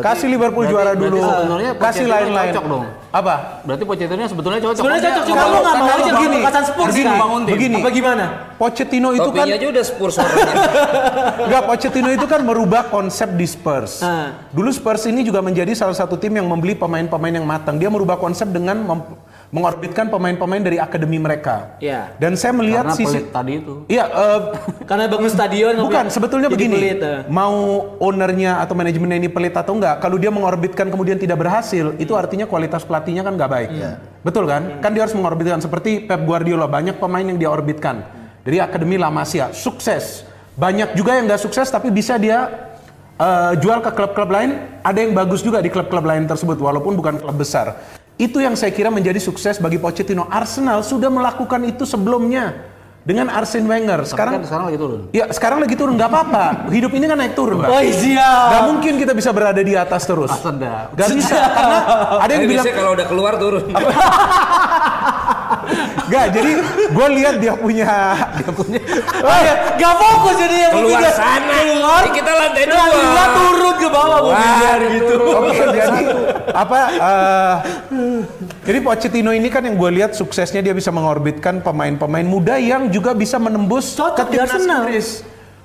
Kasih Liverpool berarti- juara berarti dulu. Kasih lain-lain. cocok dong. Apa? Berarti Pochettino sebetulnya cocok. Sebenarnya cocok, cuma kalau- lo nggak mau begini, begini, kekuatan Spurs begini, kan? bangun tim. Begini. Apa gimana? Pochettino itu kan Topinya aja udah Spurs. Enggak, Pochettino itu kan merubah konsep di Spurs. Ah. Dulu Spurs ini juga menjadi salah satu tim yang membeli pemain-pemain yang matang. Dia merubah konsep dengan mem- mengorbitkan pemain-pemain dari akademi mereka. Iya. Dan saya melihat Karena sisi tadi itu. Iya, eh, Karena bangun stadion bukan sebetulnya jadi begini. pelit, eh. Mau ownernya atau manajemennya ini pelit atau enggak, kalau dia mengorbitkan kemudian tidak berhasil, itu artinya kualitas pelatihnya kan nggak baik. Betul kan? Kan dia harus mengorbitkan seperti Pep Guardiola, banyak pemain yang dia orbitkan. Dari akademi La Masia, sukses. Banyak juga yang nggak sukses tapi bisa dia eh, jual ke klub-klub lain. Ada yang bagus juga di klub-klub lain tersebut walaupun bukan klub besar. Itu yang saya kira menjadi sukses bagi Pochettino. Arsenal sudah melakukan itu sebelumnya dengan Arsene Wenger. Sekarang Sekarang sekarang lagi turun. Ya sekarang lagi turun nggak apa-apa. Hidup ini kan naik turun, Pak. Oh siap. Gak mungkin kita bisa berada di atas terus. Sedap. Gak bisa karena ada yang Tapi bilang kalau udah keluar turun. gak. Jadi gue lihat dia punya dia punya. Oh, ya, gak fokus jadi yang Keluar berbeda. sana. Keluar. Ini kita lantai dua. Keluar turun ke bawah Bijar gitu. Oke, jadi apa? eh, jadi Pochettino ini kan yang gue lihat suksesnya dia bisa mengorbitkan pemain-pemain muda yang juga bisa menembus Cocok di timnas. Inggris.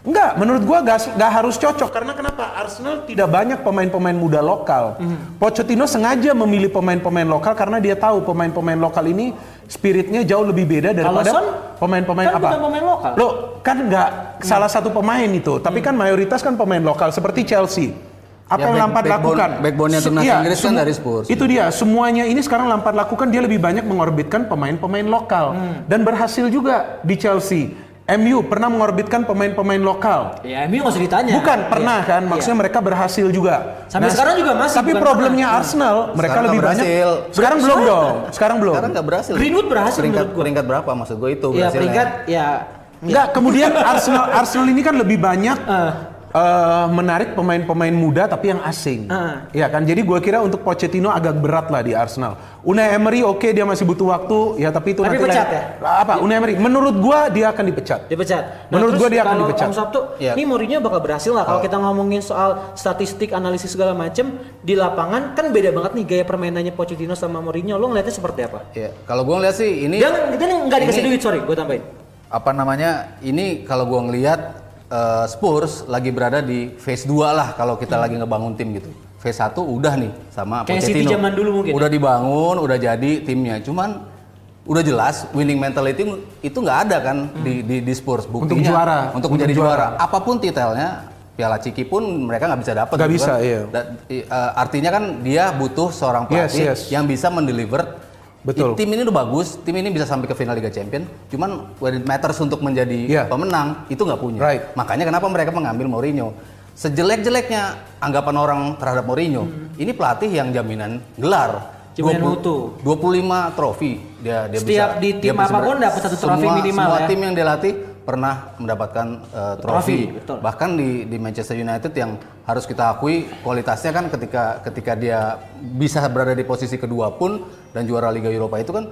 Enggak, menurut gua gak, gak harus cocok karena kenapa? Arsenal tidak banyak pemain-pemain muda lokal. Hmm. Pochettino sengaja memilih pemain-pemain lokal karena dia tahu pemain-pemain lokal ini spiritnya jauh lebih beda daripada Son, pemain-pemain kan apa? bukan pemain lokal. Hmm. Lo kan nggak salah satu pemain itu, tapi kan mayoritas kan pemain lokal seperti Chelsea. Apa Ya, yang back- Lampard backbone- lakukan? backbone-nya Se- timnas iya, Inggris kan dari Spurs. Itu dia, semuanya ini sekarang Lampard lakukan dia lebih banyak mengorbitkan pemain-pemain lokal Hmm. dan berhasil juga di Chelsea. MU pernah mengorbitkan pemain-pemain lokal. Ya, MU nggak usah ditanya. Bukan pernah Iya. kan, maksudnya mereka berhasil juga. Sampai sekarang juga masih, Tapi problemnya pernah. Arsenal, mereka Sekarang lebih banyak. berhasil. Sekarang belum dong. Sekarang belum. Sekarang nggak berhasil. Greenwood berhasil peringkat, menurut gua. peringkat berapa maksud gue itu Ya berhasilnya. peringkat ya. Enggak, kemudian Arsenal Arsenal ini kan lebih banyak Eh. Eh, menarik pemain-pemain muda tapi yang asing. Eh. Ya kan, jadi gue kira untuk Pochettino agak berat lah di Arsenal. Unai Emery oke dia masih butuh waktu, ya tapi itu Tapi nanti pecat lain- Apa? Unai Emery? Menurut gue dia akan dipecat. Dipecat. Menurut terus gua dia akan dipecat. Om Sabtu, Iya. ini Mourinho bakal berhasil nggak? Kalau kita ngomongin soal statistik, analisis segala macem di lapangan kan beda banget nih gaya permainannya Pochettino sama Mourinho. Lo ngeliatnya seperti apa? Ya, kalau gue ngeliat sih ini Dia dia nggak dikasih ini- duit, sorry, gue tambahin. apa namanya ini kalau gue ngelihat eh, Spurs lagi berada di phase 2 lah kalau kita lagi ngebangun tim gitu. Phase 1 udah nih sama Kayak City Pochettino. zaman dulu mungkin ya? Udah dibangun, udah jadi timnya. Cuman udah jelas winning mentality itu nggak ada kan di, di di Spurs. Buktinya juara. Untuk Untuk menjadi juara. juara. Apa pun titelnya Piala Ciki pun mereka nggak bisa dapat. Nggak gitu bisa, kan. iya. Da- eh, artinya kan dia butuh seorang Yes, pelatih yes. yang bisa mendeliver. Betul. Tim ini udah bagus, tim ini bisa sampai ke final Liga Champion. Cuman when it matters untuk menjadi Iya. pemenang itu nggak punya. Right. Makanya kenapa mereka mengambil Mourinho? Sejelek-jeleknya anggapan orang terhadap Mourinho, ini pelatih yang jaminan gelar. Jaminan 20 mutu. 25 trofi dia dia Setiap bisa di tim apa pun dapat satu trofi semua, minimal semua ya. tim yang dia latih pernah mendapatkan eh, trofi. Trofi, betul. Bahkan di di Manchester United yang harus kita akui kualitasnya kan ketika ketika dia bisa berada di posisi kedua pun dan juara Liga Eropa itu kan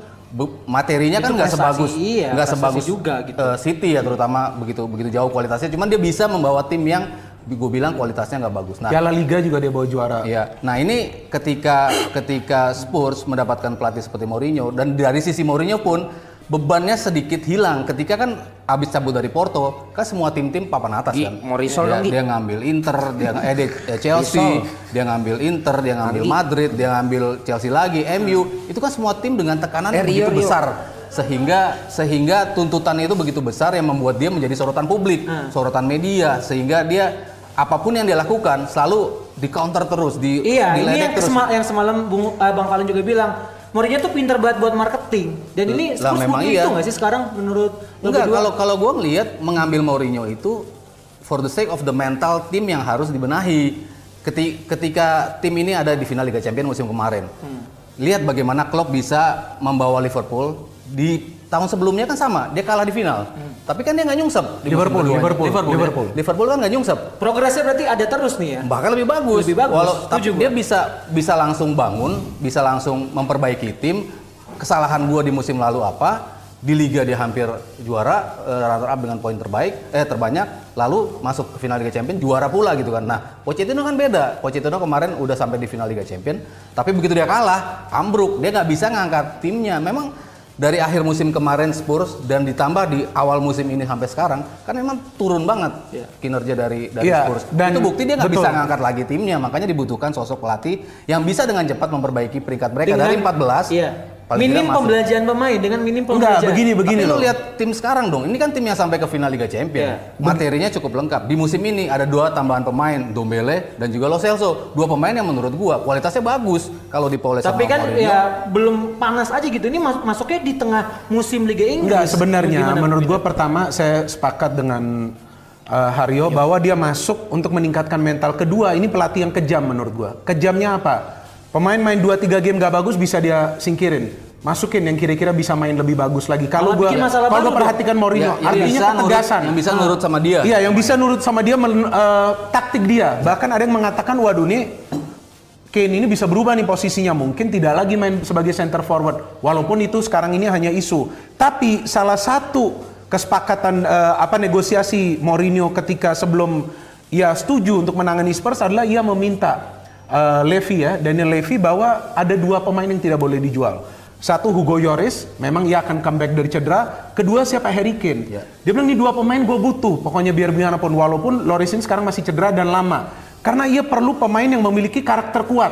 materinya Itu kan nggak sebagus iya, nggak prestasi sebagus juga gitu. eh, City ya terutama begitu begitu jauh kualitasnya. Cuman dia bisa membawa tim yang gue bilang kualitasnya nggak bagus. Nah, Piala Liga juga dia bawa juara. Iya. Nah ini ketika ketika Spurs mendapatkan pelatih seperti Mourinho dan dari sisi Mourinho pun bebannya sedikit hilang ketika kan abis cabut dari Porto kan semua tim-tim papan atas Gi, kan. mau risol dia, dia ngambil Inter, dia eh, dia- eh, Chelsea, dia ngambil Inter, dia ngambil Madrid, dia ngambil Chelsea lagi, MU. Itu kan semua tim dengan tekanan Eh, Rio, begitu Rio. besar sehingga sehingga tuntutannya itu begitu besar yang membuat dia menjadi sorotan publik, sorotan media sehingga dia apa pun yang dia lakukan selalu di counter terus di Iya, ini diledek yang, terus. sema- yang semalam Bung, eh, Bang Valen juga bilang, Mourinho tuh pinter banget buat marketing. Dan ini Lah, memang iya. itu nggak sih sekarang menurut Enggak, kalau kalau gue ngelihat mengambil Mourinho itu for the sake of the mental tim yang harus dibenahi. Keti- Ketika tim ini ada di final Liga Champions musim kemarin, Hmm. lihat bagaimana Klopp bisa membawa Liverpool di tahun sebelumnya kan sama, dia kalah di final. Tapi kan dia nggak nyungsep. di Liverpool. Liverpool, Liverpool, Liverpool. ya. Liverpool kan nggak nyungsep. Progresnya berarti ada terus nih ya? Bahkan lebih bagus. Lebih bagus, Walau tapi dia bisa bisa langsung bangun, bisa langsung memperbaiki tim. Kesalahan gua di musim lalu apa? Di liga dia hampir juara, eh, runner up dengan poin terbaik, eh terbanyak, lalu masuk ke final Liga Champions juara pula gitu kan. Nah, Pochettino kan beda. Pochettino kemarin udah sampai di final Liga Champions, tapi begitu dia kalah, ambruk. Dia nggak bisa ngangkat timnya. Memang dari akhir musim kemarin Spurs dan ditambah di awal musim ini sampai sekarang kan memang turun banget kinerja dari dari Iya, Spurs. dan itu bukti dia nggak bisa ngangkat lagi timnya, makanya dibutuhkan sosok pelatih yang bisa dengan cepat memperbaiki peringkat mereka Dengan- dari 14 Iya. Paling Minim pembelajaran pemain dengan minim Enggak, pembelajaran. begini begini Tapi lu loh. lihat tim sekarang dong, ini kan tim yang sampai ke final Liga Champions. Iya. Materinya cukup lengkap. Di musim ini ada dua tambahan pemain, Dombele dan juga Lo Celso. Dua pemain yang menurut gua kualitasnya bagus kalau dipoles Tapi sama kan Mourinho. ya belum panas aja gitu. Ini mas- masuknya di tengah musim Liga Inggris. Enggak sebenarnya menurut gua pertama saya sepakat dengan uh, Haryo bahwa dia masuk untuk meningkatkan mental. Kedua ini pelatih yang kejam menurut gua. Kejamnya apa? Pemain main 2-3 game gak bagus bisa dia singkirin. Masukin yang kira-kira bisa main lebih bagus lagi. Kalau gua kalau gua perhatikan Mourinho, Ya, artinya bisa nurut- ketegasan. yang bisa nurut sama dia. Iya, yang bisa nurut sama dia men- uh, taktik dia. Bahkan ada yang mengatakan waduh nih Kane ini bisa berubah nih posisinya mungkin tidak lagi main sebagai center forward walaupun itu sekarang ini hanya isu tapi salah satu kesepakatan eh, apa negosiasi Mourinho ketika sebelum ia setuju untuk menangani Spurs adalah ia meminta eh, Levy ya Daniel Levy bahwa ada dua pemain yang tidak boleh dijual satu Hugo Lloris memang ia akan comeback dari cedera kedua siapa Harry Kane Ya. dia bilang ini dua pemain gue butuh pokoknya biar bagaimanapun walaupun Lloris ini sekarang masih cedera dan lama karena ia perlu pemain yang memiliki karakter kuat.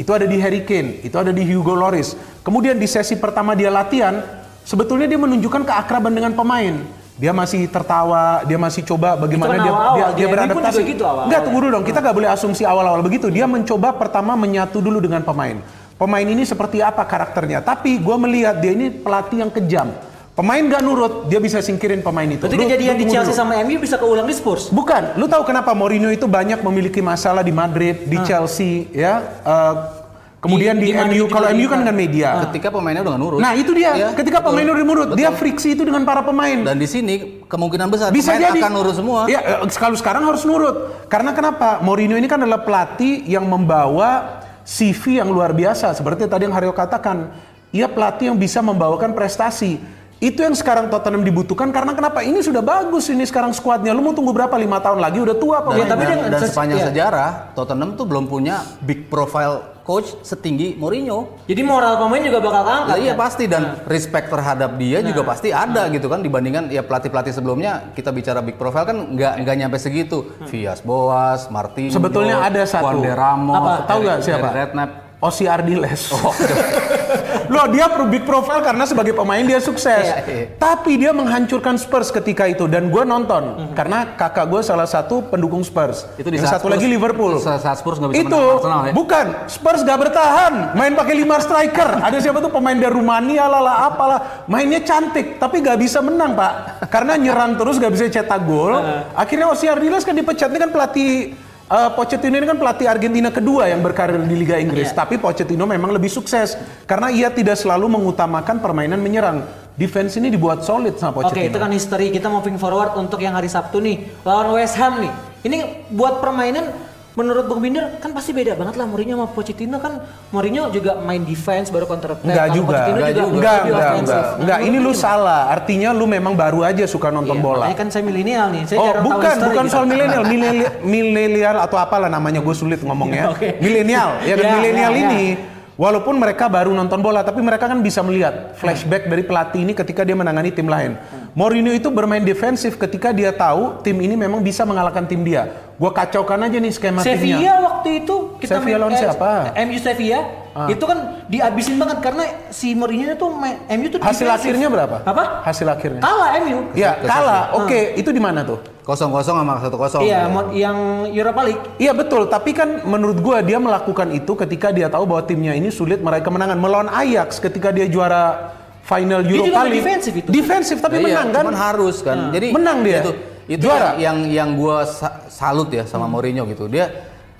Itu ada di Harry Kane, itu ada di Hugo Lloris. Kemudian di sesi pertama dia latihan, sebetulnya dia menunjukkan keakraban dengan pemain. Dia masih tertawa, dia masih coba bagaimana kan dia awal-awal, dia, di dia pun beradaptasi. gitu awal-awal. Enggak, tunggu dulu dong. Kita nggak boleh asumsi awal-awal begitu. Dia mencoba pertama menyatu dulu dengan pemain. Pemain ini seperti apa karakternya. Tapi gue melihat dia ini pelatih yang kejam. Pemain gak nurut, dia bisa singkirin pemain itu. Berarti kejadian di Chelsea dulu. sama MU bisa keulang di Spurs. Bukan, lu tahu kenapa Mourinho itu banyak memiliki masalah di Madrid, di Chelsea, ya. Eh, kemudian Di- di, di MU, kalau. MU kan dengan media. ketika pemainnya udah nurut. Nah itu dia, Ya, ketika betul. pemain udah nurut, dia friksi itu dengan para pemain. dan di sini kemungkinan besar Bisa pemain jadi akan nurut semua. Iya, eh, kalau sekarang harus nurut. Karena kenapa? Mourinho ini kan adalah pelatih yang membawa CV yang luar biasa. Seperti tadi yang Haryo katakan, ia pelatih yang bisa membawakan prestasi. Itu yang sekarang Tottenham dibutuhkan karena kenapa? Ini sudah bagus ini sekarang skuadnya. Lu mau tunggu berapa? lima tahun lagi udah tua Dan, pemain. tapi dan- dia- dan sepanjang iya. sejarah Tottenham tuh belum punya big profile coach setinggi Mourinho. Jadi moral pemain juga bakal keangkat. Lah iya kan? pasti dan respect terhadap dia juga pasti ada gitu kan dibandingkan ya pelatih-pelatih sebelumnya kita bicara big profile kan nggak nggak nyampe segitu. Vias Boas, Martinho, Sebetulnya ada satu. Juan de Ramos, Apa? Tahu nggak siapa? Redknapp. Osi Ardiles. Oh, Loh dia pro big profile karena sebagai pemain dia sukses. Iya, iya. Tapi dia menghancurkan Spurs ketika itu dan gue nonton karena kakak gue salah satu pendukung Spurs. Hmm. Itu di Yang satu Spurs- lagi Liverpool. itu saat Spurs bisa itu menang Arsenal ya? bukan Spurs gak bertahan, main pakai lima striker. Ada siapa tuh pemain dari Rumania lah lah apalah, mainnya cantik tapi gak bisa menang pak, karena nyerang terus gak bisa cetak gol. Akhirnya Osiar Dilas kan dipecat ini kan pelatih eh, Pochettino ini kan pelatih Argentina kedua yang berkarir di Liga Inggris, tapi Pochettino memang lebih sukses karena ia tidak selalu mengutamakan permainan menyerang. Defense ini dibuat solid sama Oke, Pochettino. itu kan history. Kita moving forward untuk yang hari Sabtu nih lawan West Ham nih. Ini buat permainan menurut Bung Binder kan pasti beda banget lah Mourinho sama Pochettino kan Mourinho juga main defense baru counter attack. Enggak juga. Pochettino Enggak juga juga. Enggak, enggak, enggak. Nah, Enggak, ini lu salah. Artinya lu memang baru aja suka nonton Iya, bola. Makanya kan saya milenial nih. Saya Oh, jarang tahu bukan, bukan gitu. soal milenial, milenial, atau apalah namanya gue sulit ngomongnya. Oke. Milenial, ya kan milenial ya, ya. ini. Walaupun mereka baru nonton bola, tapi mereka kan bisa melihat flashback dari pelatih ini ketika dia menangani tim lain. Mourinho itu bermain defensif ketika dia tahu tim ini memang bisa mengalahkan tim dia. Gue kacaukan aja nih skema Sevilla timnya. waktu itu kita Sevilla lawan eh, siapa? MU Sevilla Ah. itu kan dihabisin banget karena si Mourinho main, MU tuh Hasil defensif. akhirnya berapa? Apa? Hasil akhirnya. Kalah MU. Ya, kalah. Oke, itu di mana tuh? Kosong kosong sama satu kosong. Iya, mo- yang Europa League. Iya betul, tapi kan menurut gua dia melakukan itu ketika dia tahu bahwa timnya ini sulit meraih kemenangan. Melawan Ajax ketika dia juara final Dia Europa main League. defensif itu. Defensif tapi Nah, iya, menang kan? cuman harus kan. Jadi Menang dia. Itu, itu Juara. yang yang, yang gua sa- salut ya sama Mourinho gitu. Dia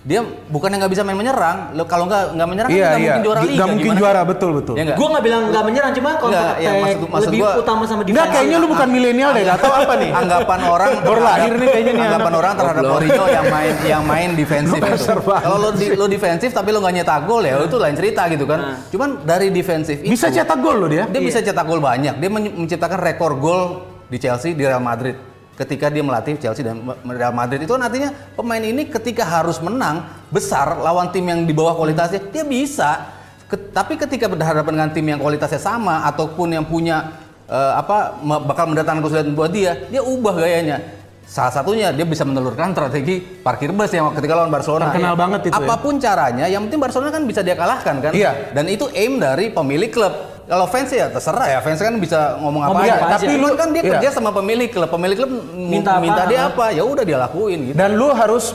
dia bukan yang nggak bisa main menyerang. Lo kalau nggak nggak menyerang Iya kan nggak iya. mungkin juara Nggak liga. mungkin gimana? juara betul betul. Ya nggak? Gua nggak bilang nggak menyerang, cuma counter Nggak, ya, attack maksud- maksud lebih gua- utama sama defense. Enggak kayaknya lu bukan milenial deh, atau apa nih? anggapan orang Baru lahir nih kayaknya nih anggapan orang terhadap. Mourinho yang main yang main defensif itu. Kalau lo di, lo defensif tapi lo nggak nyetak gol ya itu lain cerita gitu kan. Cuman dari defensif itu Bisa cetak gol loh dia. dia bisa cetak gol banyak. Dia men- menciptakan rekor gol di Chelsea di Real Madrid ketika dia melatih Chelsea dan Real Madrid itu kan artinya pemain ini ketika harus menang besar lawan tim yang di bawah kualitasnya dia bisa. Tapi ketika berhadapan dengan tim yang kualitasnya sama ataupun yang punya eh, apa bakal mendatangkan kesulitan buat dia, dia ubah gayanya. Salah satunya dia bisa menelurkan strategi parkir bus yang ketika lawan Barcelona. Terkenal banget itu ya. Apa pun caranya, yang penting Barcelona kan bisa dia kalahkan kan. Iya. Dan itu aim dari pemilik klub. Kalau fans ya terserah ya, fans kan bisa ngomong apa Ngomong aja. apa aja. Tapi lu kan dia Iya. kerja sama pemilik klub, pemilik klub minta, Minta apa? minta dia apa, ya udah dia lakuin gitu. Dan lu harus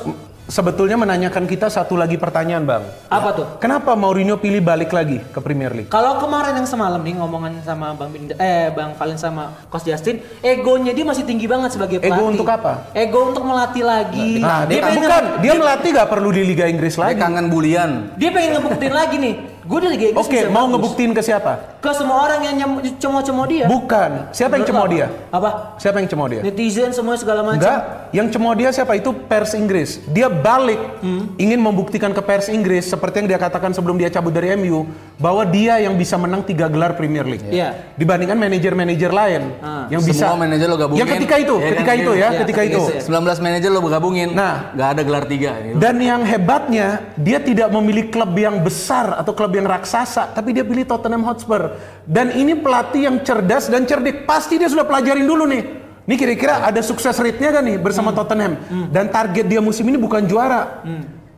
sebetulnya menanyakan kita satu lagi pertanyaan, Bang. Apa tuh? Kenapa Mourinho pilih balik lagi ke Premier League? Kalau kemarin yang semalam nih ngomongan sama Bang Binder, eh Bang Valen sama Coach Justin, egonya dia masih tinggi banget sebagai Ego pelatih. untuk apa? Ego untuk melatih lagi. Nah, dia, pengen bukan, dia melatih gak perlu di Liga Inggris Dia lagi. kangen bulian. dia pengen ngebuktiin lagi nih. Gue Liga Inggris Oke, bisa mau bagus. ngebuktiin ke siapa? ke semua orang yang cemo-cemo dia. Bukan. Siapa yang cemo dia? apa? Apa? Siapa yang cemo dia? Netizen semua segala macam. Enggak, yang cemo dia siapa? Itu pers Inggris. Dia balik Hmm. ingin membuktikan ke pers Inggris seperti yang dia katakan sebelum dia cabut dari MU bahwa dia yang bisa menang tiga gelar Premier League. Iya. Dibandingkan manajer-manajer lain Ah. yang bisa Semua manajer lo gabungin. Yang ketika itu, ya ketika kan? itu ya, Iya, ketika ketika itu. itu. 19 manajer lo gabungin. Nah. nggak ada gelar tiga. Gitu. Dan yang hebatnya, dia tidak memilih klub yang besar atau klub yang raksasa, tapi dia pilih Tottenham Hotspur. Dan ini pelatih yang cerdas dan cerdik. Pasti dia sudah pelajarin dulu nih. Ini kira-kira ada sukses rate-nya kan nih bersama Hmm. Tottenham. Dan target dia musim ini bukan juara.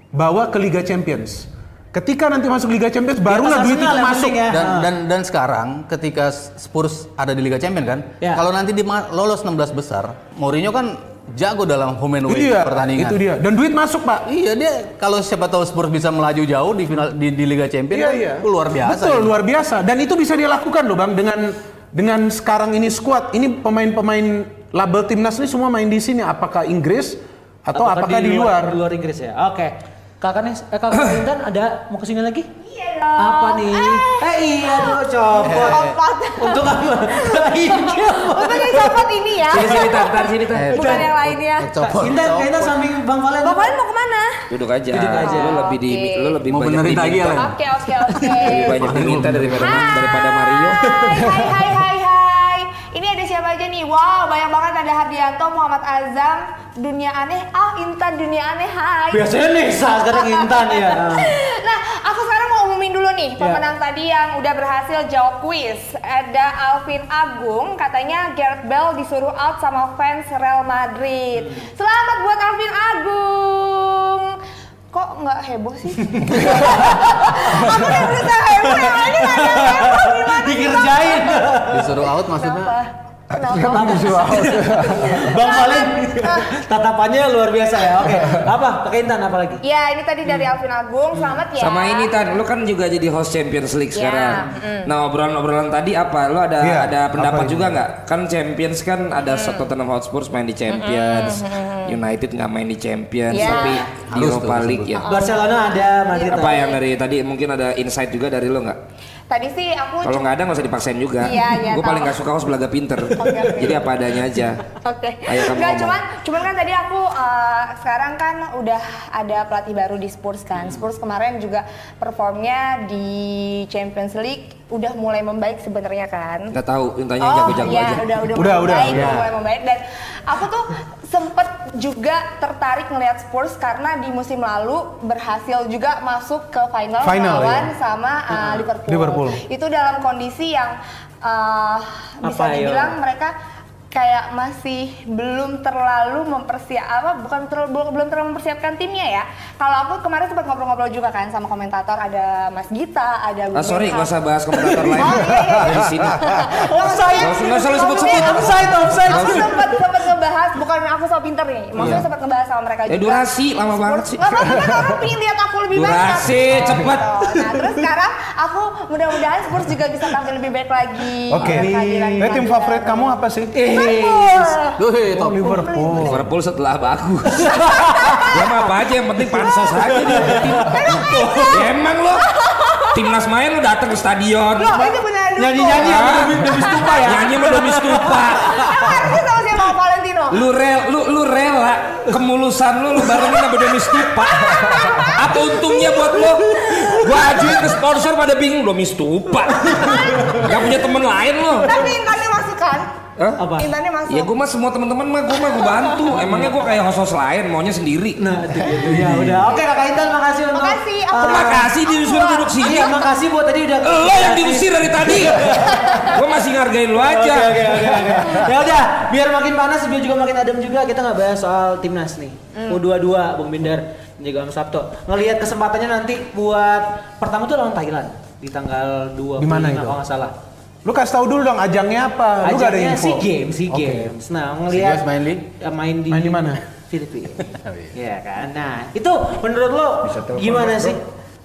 Bawa ke Liga Champions. Ketika nanti masuk Liga Champions, barulah duit itu yang masuk. ya. Dan, Ah. dan dan sekarang ketika Spurs ada di Liga Champions kan, Ya. kalau nanti di lolos 16 besar, Mourinho kan jago dalam home and away Iya, pertandingan. itu dia. Dan duit masuk, Pak. Iya dia kalau siapa tahu Spurs bisa melaju jauh di final di, di Liga Champions Iya, kan, iya. luar biasa. Betul, gitu. luar biasa. Dan itu bisa dia lakukan loh, Bang, dengan dengan sekarang ini squad. Ini pemain-pemain label timnas ini semua main di sini. Apakah Inggris atau apakah, di luar? Di luar Inggris ya. Oke. Kakak Nes, eh kakak Intan ada mau ke sini lagi? Dong. Apa nih? Eh, iya dong copot. Copot. Untuk apa? Iya. Untuk yang copot ini ya. Sini sini tar, tar sini tar. Eh, Bukan yang lainnya. Eh, copot, Intan, copot. Intan samping Bang Valen. Bang Valen mau ke mana? Duduk aja. Duduk aja. Lu lebih di lu lebih Mau banyak benerin lagi ya? Oke oke oke. Lebih banyak diminta daripada daripada Mario. Hai hai hai. Ini ada siapa aja nih? Wow, banyak banget ada Hardianto, Muhammad Azam, Dunia Aneh. Ah, Intan Dunia Aneh. Hai. Biasanya Nesa, sekarang Intan ya. Nah, aku sekarang mau umumin dulu nih Ya. pemenang tadi yang udah berhasil jawab kuis. Ada Alvin Agung, katanya Gareth Bale disuruh out sama fans Real Madrid. Selamat nggak heboh sih? aku udah berusaha heboh, yang lainnya nggak ada heboh gimana? Dikerjain. Disuruh out maksudnya. Kenapa? Kenapa? Bang Valen, tatapannya luar biasa ya. Oke, apa? Pakai Intan apa lagi? Ya ini tadi dari Alvin Agung, selamat ya. Sama ini Tan, lu kan juga jadi host Champions League Ya, sekarang. Nah obrolan-obrolan tadi apa? Lu ada Iya, ada pendapat apa juga nggak? Kan Champions kan ada Tottenham Hotspur main di Champions, United nggak main di Champions, Iya. tapi di Harus Europa tuh League ya. Barcelona ada, Madrid Apa ada. yang dari tadi mungkin ada insight juga dari lo nggak? Tadi sih aku Kalau nggak ada nggak usah dipaksain juga. Iya, iya, Gue paling nggak suka host belaga pinter. oke. Jadi apa adanya aja. Oke. Ayo kamu Nggak cuman cuman kan tadi aku eh, sekarang kan udah ada pelatih baru di Spurs kan. Spurs kemarin juga performnya di Champions League udah mulai membaik sebenarnya kan. Nggak tahu, tanya yang Oh jago-jago iya, aja. udah udah Udah, udah, membaik, iya. udah mulai membaik dan aku tuh sempet juga tertarik ngelihat Spurs karena di musim lalu berhasil juga masuk ke final, Final, melawan iya. sama uh, Liverpool. Liverpool. Itu dalam kondisi yang uh, bisa Apa, yo? dibilang mereka kayak masih belum terlalu mempersiap apa bukan terlalu belum belum terlalu mempersiapkan timnya ya. Kalau aku kemarin sempat ngobrol-ngobrol juga kan sama komentator ada Mas Gita, ada Ah sorry, nggak usah bahas komentator lain. Oh, iya, iya, iya. Dari sini. Offside. Nggak usah- nggak usah sebut-sebut. Offside, offside. Aku sempat sempat ngebahas, bukan aku so pinter nih. Maksudnya Iya. sempat ngebahas sama mereka Eh juga. durasi lama banget sih. Gak apa-apa kan orang pengen lihat aku lebih baik. Durasi, kan? cepet. Gitu. Nah terus sekarang aku mudah-mudahan Spurs juga bisa tampil lebih baik lagi. Oke. Kehadiran- Eh tim favorit kamu apa sih? Liverpool. Wih, top. Liverpool. Liverpool setelah bagus. ya mah apa aja yang penting pansos aja nih. ya emang lo timnas main lo datang ke stadion. Loh itu benar. Nyanyi-nyanyi sama Ah. Domi Stupa ya. Nyanyi sama Domi Stupa. Emang harusnya sama siapa Valentino? Lu rel, lu lu rela kemulusan lu lu barengin sama Domi Stupa. Apa untungnya buat lo? Gua ajuin ke sponsor pada bingung Domi Stupa. Gak punya temen lain lo. Tapi intannya masuk kan? Hah? Apa? Intannya masuk. Ya gue mah semua teman-teman mah gue mah gue bantu. Emangnya gue kayak host-host lain maunya sendiri. Nah, itu gitu. Ya udah. Oke, Kakak Intan makasih untuk Makasih, aku- eh, Terima kasih disuruh duduk sini. Iya, makasih buat tadi udah. Lo yang diusir dari tadi. gue masih ngargain lo aja. Oke, oke, oke, oke. Ya udah, biar makin panas biar juga makin adem juga kita nggak bahas soal timnas nih. U22 Bung Binder juga Om Sabto. Ngelihat kesempatannya nanti buat pertama tuh lawan Thailand di tanggal 2 Di mana itu? kalau nggak salah. Lu kasih tahu dulu dong ajangnya apa? Lu gak ada Ajangnya info. SEA Games, SEA Oke. Games. Nah, ngelihat main di? Ya, main di Main di mana? Filipina. Iya kan. Nah, itu menurut lo gimana sih?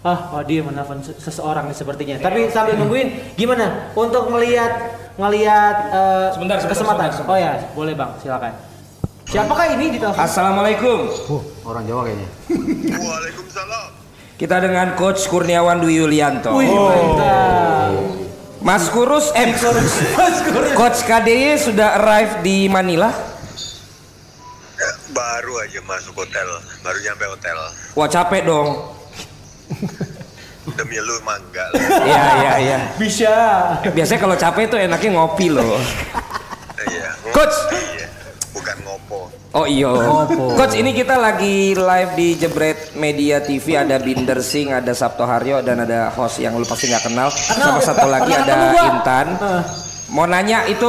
Ah, oh dia menelpon se- seseorang nih sepertinya. Tapi sambil nungguin, gimana untuk melihat ngelihat eh, Sebentar, sebentar, kesempatan? sebentar, Oh ya, boleh bang, silakan. Siapakah ini di telepon? Assalamualaikum. Orang Jawa kayaknya. Waalaikumsalam. Kita dengan Coach Kurniawan Dwi Yulianto. Wih, mantap. Mas Kurus, eh Coach KDY sudah arrive di Manila. Baru aja masuk hotel, baru nyampe hotel. Wah capek dong. Demi lu mah enggak lah. Iya iya iya. Bisa. Biasanya kalau capek tuh enaknya ngopi loh. Iya. Coach. Iya. Bukan ngopo. Oh iya. Coach ini kita lagi live di Jebret Media TV ada Binder Singh, ada Sabto Haryo dan ada host yang lu pasti nggak kenal. Sama satu lagi ada. Intan. Mau nanya itu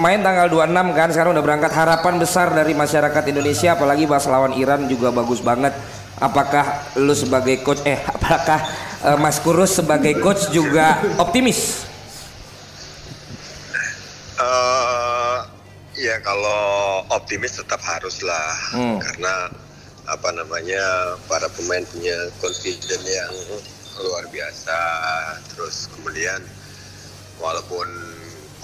main tanggal 26 kan sekarang udah berangkat harapan besar dari masyarakat Indonesia apalagi bahas lawan Iran juga bagus banget. Apakah lu sebagai coach eh apakah eh, Mas Kurus sebagai coach juga optimis? eh ya kalau optimis tetap harus lah. Hmm. Karena apa namanya para pemain punya confidence yang luar biasa. Terus kemudian walaupun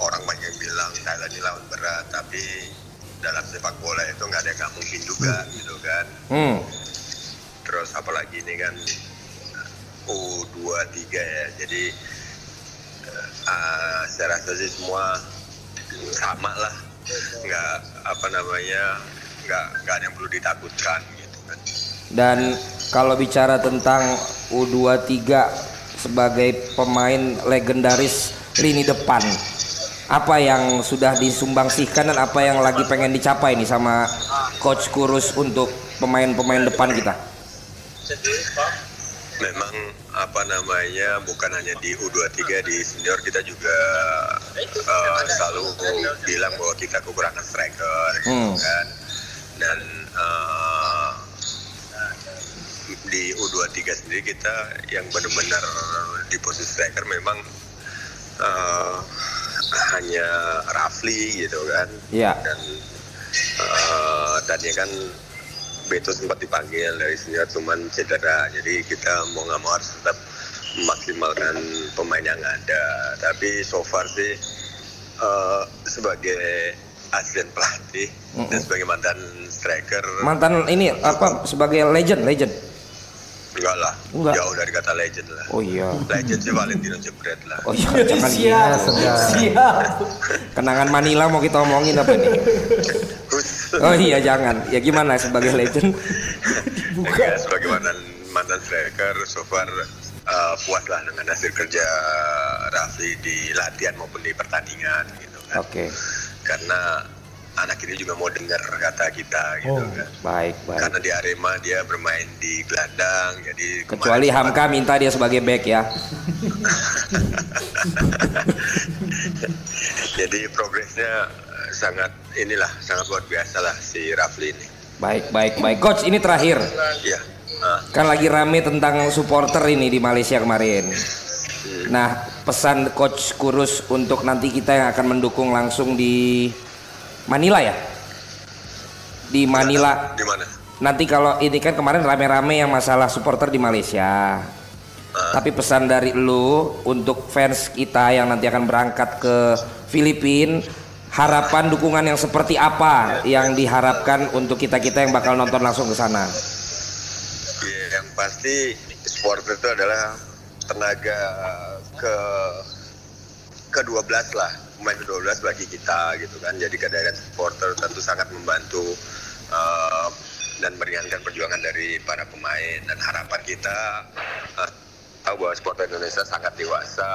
orang banyak bilang Thailand ini lawan berat, tapi dalam sepak bola itu nggak ada yang nggak mungkin juga gitu kan. Hmm. terus apalagi ini kan U23 ya jadi eh, saya rasa sih semua sama lah nggak apa namanya nggak nggak ada yang perlu ditakutkan gitu kan Dan kalau bicara tentang U23 sebagai pemain legendaris lini depan, apa yang sudah disumbangsikan dan apa yang lagi pengen dicapai nih sama coach Kurus untuk pemain-pemain depan kita? memang apa namanya bukan hanya di U23 di senior kita juga eh, selalu bilang bahwa kita kekurangan striker gitu Hmm. kan dan eh, di U23 sendiri kita yang benar-benar di posisi striker memang eh, hanya Rafli gitu kan. Iya. Dan eh, tadinya kan Beto sempat dipanggil dari senior cuman cedera. Jadi kita mau nggak mau harus tetap memaksimalkan pemain yang ada. Tapi so far sih eh, sebagai asisten pelatih dan sebagai mantan striker Mantan ini apa sebagai legend, legend. Enggak jauh dari kata legend lah Oh iya. legend sih Valentino Jebret lah Oh iya, jangan Siap. gitu. Siap. Kenangan Manila mau kita omongin apa nih? Oh iya jangan. Ya gimana sebagai legend? enggak, sebagai mantan mantan striker so far uh, puas lah dengan hasil kerja Rafli di latihan maupun di pertandingan gitu kan Oke. karena anak ini juga mau dengar kata kita gitu Oh. kan Baik, baik. karena di Arema dia bermain di gelandang jadi Kecuali kemarin Hamka minta dia sebagai back ya. jadi progresnya eh, sangat inilah sangat luar biasa lah si Rafli ini Baik, baik, baik. Coach, ini terakhir. Iya. Ah, Kan lagi rame tentang supporter ini di Malaysia kemarin. Nah, pesan coach Kurus untuk nanti kita yang akan mendukung langsung di Manila ya? Di Manila. di mana Nanti kalau ini kan kemarin rame-rame yang masalah supporter di Malaysia. Tapi pesan dari lu untuk fans kita yang nanti akan berangkat ke Filipina, harapan dukungan yang seperti apa yang diharapkan untuk kita-kita yang bakal nonton langsung ke sana? Ya, yang pasti supporter itu adalah tenaga ke ke 12 lah pemain ke-12 bagi kita gitu kan jadi kehadiran supporter tentu sangat membantu eh, dan meringankan perjuangan dari para pemain dan harapan kita eh, tahu bahwa supporter Indonesia sangat dewasa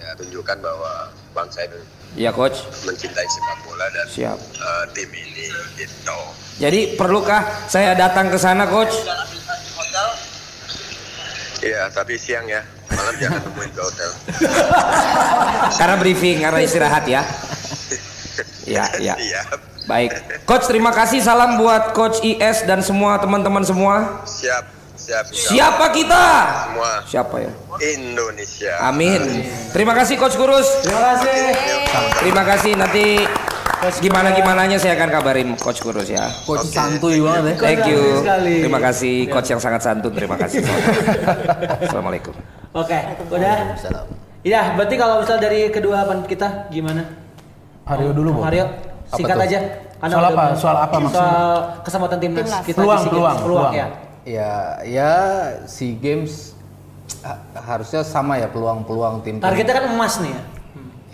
ya tunjukkan bahwa bangsa Indonesia Iya coach. mencintai sepak bola dan Siap. eh, tim ini gitu Jadi perlukah saya datang ke sana coach? Iya, tapi siang ya. Malam jangan nemuin ke hotel. Karena briefing, karena istirahat ya. Ya, ya. Iya. Baik. Coach terima kasih salam buat coach IS dan semua teman-teman semua. Siap, siap. Siapa kita? Semua Siapa ya? Indonesia. Amin. Terima kasih coach Kurus. Terima kasih. Terima kasih nanti gimana gimananya saya akan kabarin coach Kurus ya. Coach santuy banget ya. Thank you. Terima kasih coach yang sangat santun. Terima kasih. Assalamualaikum. Oke, udah. Salam. Iya, berarti kalau misal dari kedua pan kita gimana? Hario dulu, Bo. Hario, singkat aja. Soal udah apa? Soal apa maksudnya? Soal kesempatan timnas Timnas. kita Peluang, di SEA peluang, peluang, peluang. ya. Ya, ya SEA Games ha- harusnya sama ya peluang-peluang tim. Targetnya kan emas nih ya.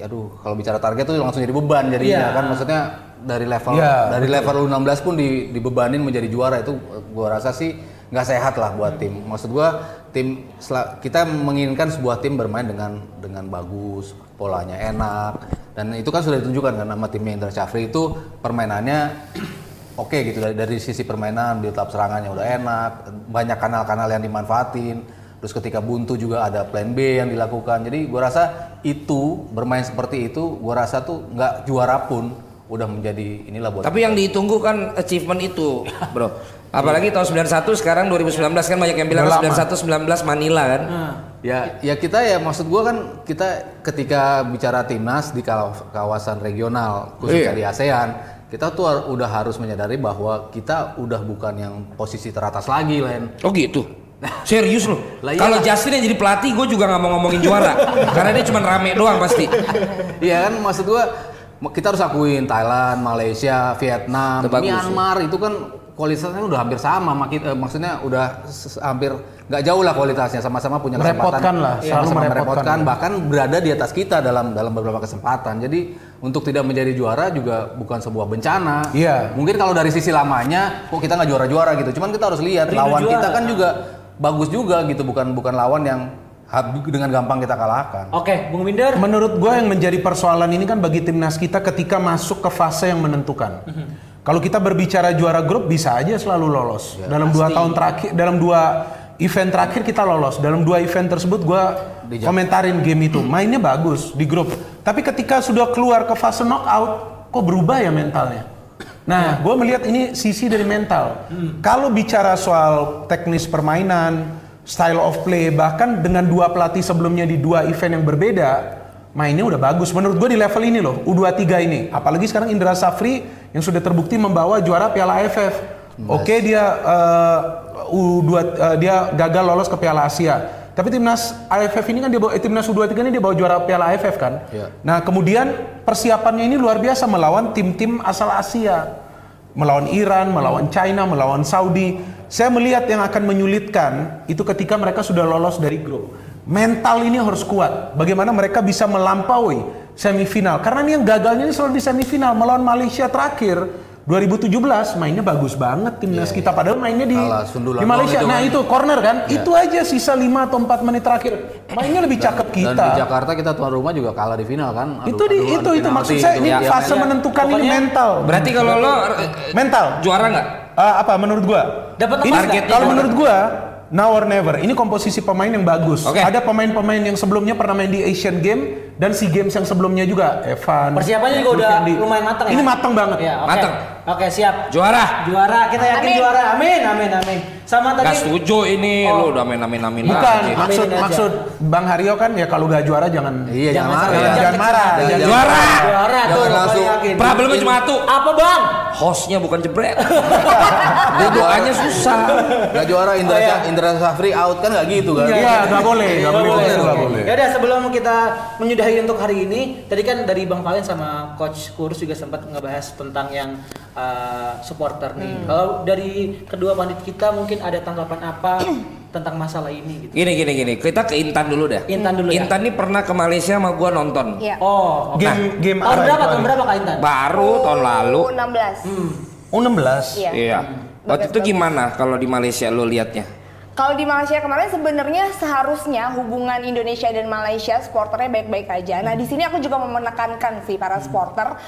Aduh, kalau bicara target tuh langsung jadi beban jadinya Iya. kan maksudnya dari level Iya, dari level U16 pun di, dibebanin menjadi juara itu gua rasa sih nggak sehat lah buat tim. Maksud gua tim kita menginginkan sebuah tim bermain dengan dengan bagus, polanya enak dan itu kan sudah ditunjukkan kan nama timnya Indra Syafri itu permainannya oke gitu dari dari sisi permainan build up serangannya udah enak, banyak kanal-kanal yang dimanfaatin. Terus ketika buntu juga ada plan B yang dilakukan. Jadi gua rasa itu bermain seperti itu, gua rasa tuh nggak juara pun udah menjadi inilah buat. Tapi yang ditunggu kan achievement itu, bro. Apalagi tahun 91 sekarang 2019 kan banyak yang bilang Udah lama. 91 19 Manila kan. Ya, ya kita ya maksud gua kan kita ketika bicara timnas di kaw- kawasan regional khususnya Iya. di ASEAN, kita tuh udah harus menyadari bahwa kita udah bukan yang posisi teratas lagi, Len. Oh gitu. Serius loh. Lah Kalau. Justin yang jadi pelatih, gue juga nggak mau ngomongin juara, karena dia cuma rame doang pasti. Iya kan maksud gua kita harus akuin Thailand, Malaysia, Vietnam, Myanmar itu kan kualitasnya udah hampir sama eh, maksudnya udah hampir nggak jauh lah kualitasnya sama-sama punya kesempatan Merepotkan lah, selalu sama-sama merepotkan. merepotkan bahkan berada di atas kita dalam dalam beberapa kesempatan jadi untuk tidak menjadi juara juga bukan sebuah bencana Iya. mungkin kalau dari sisi lamanya kok kita nggak juara-juara gitu cuman kita harus lihat Rindu lawan juara. kita kan juga bagus juga gitu bukan bukan lawan yang dengan gampang kita kalahkan Oke, Bung Minder. Menurut gue yang menjadi persoalan ini kan bagi timnas kita ketika masuk ke fase yang menentukan. Kalau kita berbicara juara grup bisa aja selalu lolos. dalam dua tahun terakhir, dalam dua event terakhir kita lolos. Dalam dua event tersebut gue komentarin game itu, mainnya bagus di grup. Tapi ketika sudah keluar ke fase knockout, kok berubah ya mentalnya? Nah, gue melihat ini sisi dari mental. Kalau bicara soal teknis permainan, style of play, bahkan dengan dua pelatih sebelumnya di dua event yang berbeda, mainnya udah bagus. Menurut gue di level ini loh, U23 ini. Apalagi sekarang Indra Safri yang sudah terbukti membawa juara Piala AFF. Oke dia eh, U2 eh, dia gagal lolos ke Piala Asia. Tapi timnas AFF ini kan dia bawa eh, timnas U23 ini dia bawa juara Piala AFF kan. Iya. Nah, kemudian persiapannya ini luar biasa melawan tim-tim asal Asia. Melawan Iran, melawan China, melawan Saudi. Saya melihat yang akan menyulitkan itu ketika mereka sudah lolos dari grup. Mental ini harus kuat. Bagaimana mereka bisa melampaui semifinal. Karena ini yang gagalnya ini selalu di semifinal melawan Malaysia terakhir 2017 mainnya bagus banget timnas kita padahal mainnya di, di Malaysia. itu Nah itu corner kan, itu aja sisa 5 atau 4 menit terakhir. Mainnya lebih cakep kita. Dan di Jakarta kita tuan rumah juga kalah di final kan. Adu- itu di aduan itu itu maksud saya ini Ya, fase ya. menentukan ini mental. Berarti kalau lo mental. juara nggak? Ah, apa menurut gua? Dapat targetnya kalau menurut gua now or never. Ini komposisi pemain yang bagus. Oke. Ada pemain-pemain yang sebelumnya pernah main di Asian Game dan SEA Games yang sebelumnya juga. Evan. Persiapannya juga udah lumayan matang ya. Ini matang banget. Ya, oke. Matang. Oke, siap. Juara. Juara, kita yakin Amin. juara. Amin, amin, amin. Sama tadi Gak setuju ini Oh. lo udah main amin amin Bukan, lagi. maksud aja. maksud Bang Haryo kan ya kalau gak juara jangan Iya, jangan Jangan marah. sampai- jangan, jangan marah. kecil. Jangan- Juara. juara tuh. Jangan langsung. Problemnya cuma satu. Apa, Bang? Hostnya bukan jebret. Dia doanya susah. Gak juara Indra, Oh, iya. Indra Safri out kan gak gitu kan? Iya, nggak boleh, nggak boleh, boleh, begitu, nggak oke. boleh. Ya udah sebelum kita menyudahi untuk hari ini, tadi kan dari Bang Valen sama Coach Kurus juga sempat ngebahas tentang yang uh, supporter nih. Hmm. Kalau dari kedua pandit kita mungkin ada tanggapan apa tentang masalah ini gitu? Gini gini gini, kita ke Intan dulu dah. Intan dulu ya. Intan ini pernah ke Malaysia sama gua nonton. Iya. Oh, oke. Game game Tahun apa berapa? Tahun berapa Kak Intan? Baru tahun lalu. 16. U16. Iya. Iya. Waktu itu gimana kalau di Malaysia lo liatnya? Kalau di Malaysia kemarin sebenarnya seharusnya hubungan Indonesia dan Malaysia supporternya baik-baik aja. Nah di sini aku juga mau menekankan sih para supporter,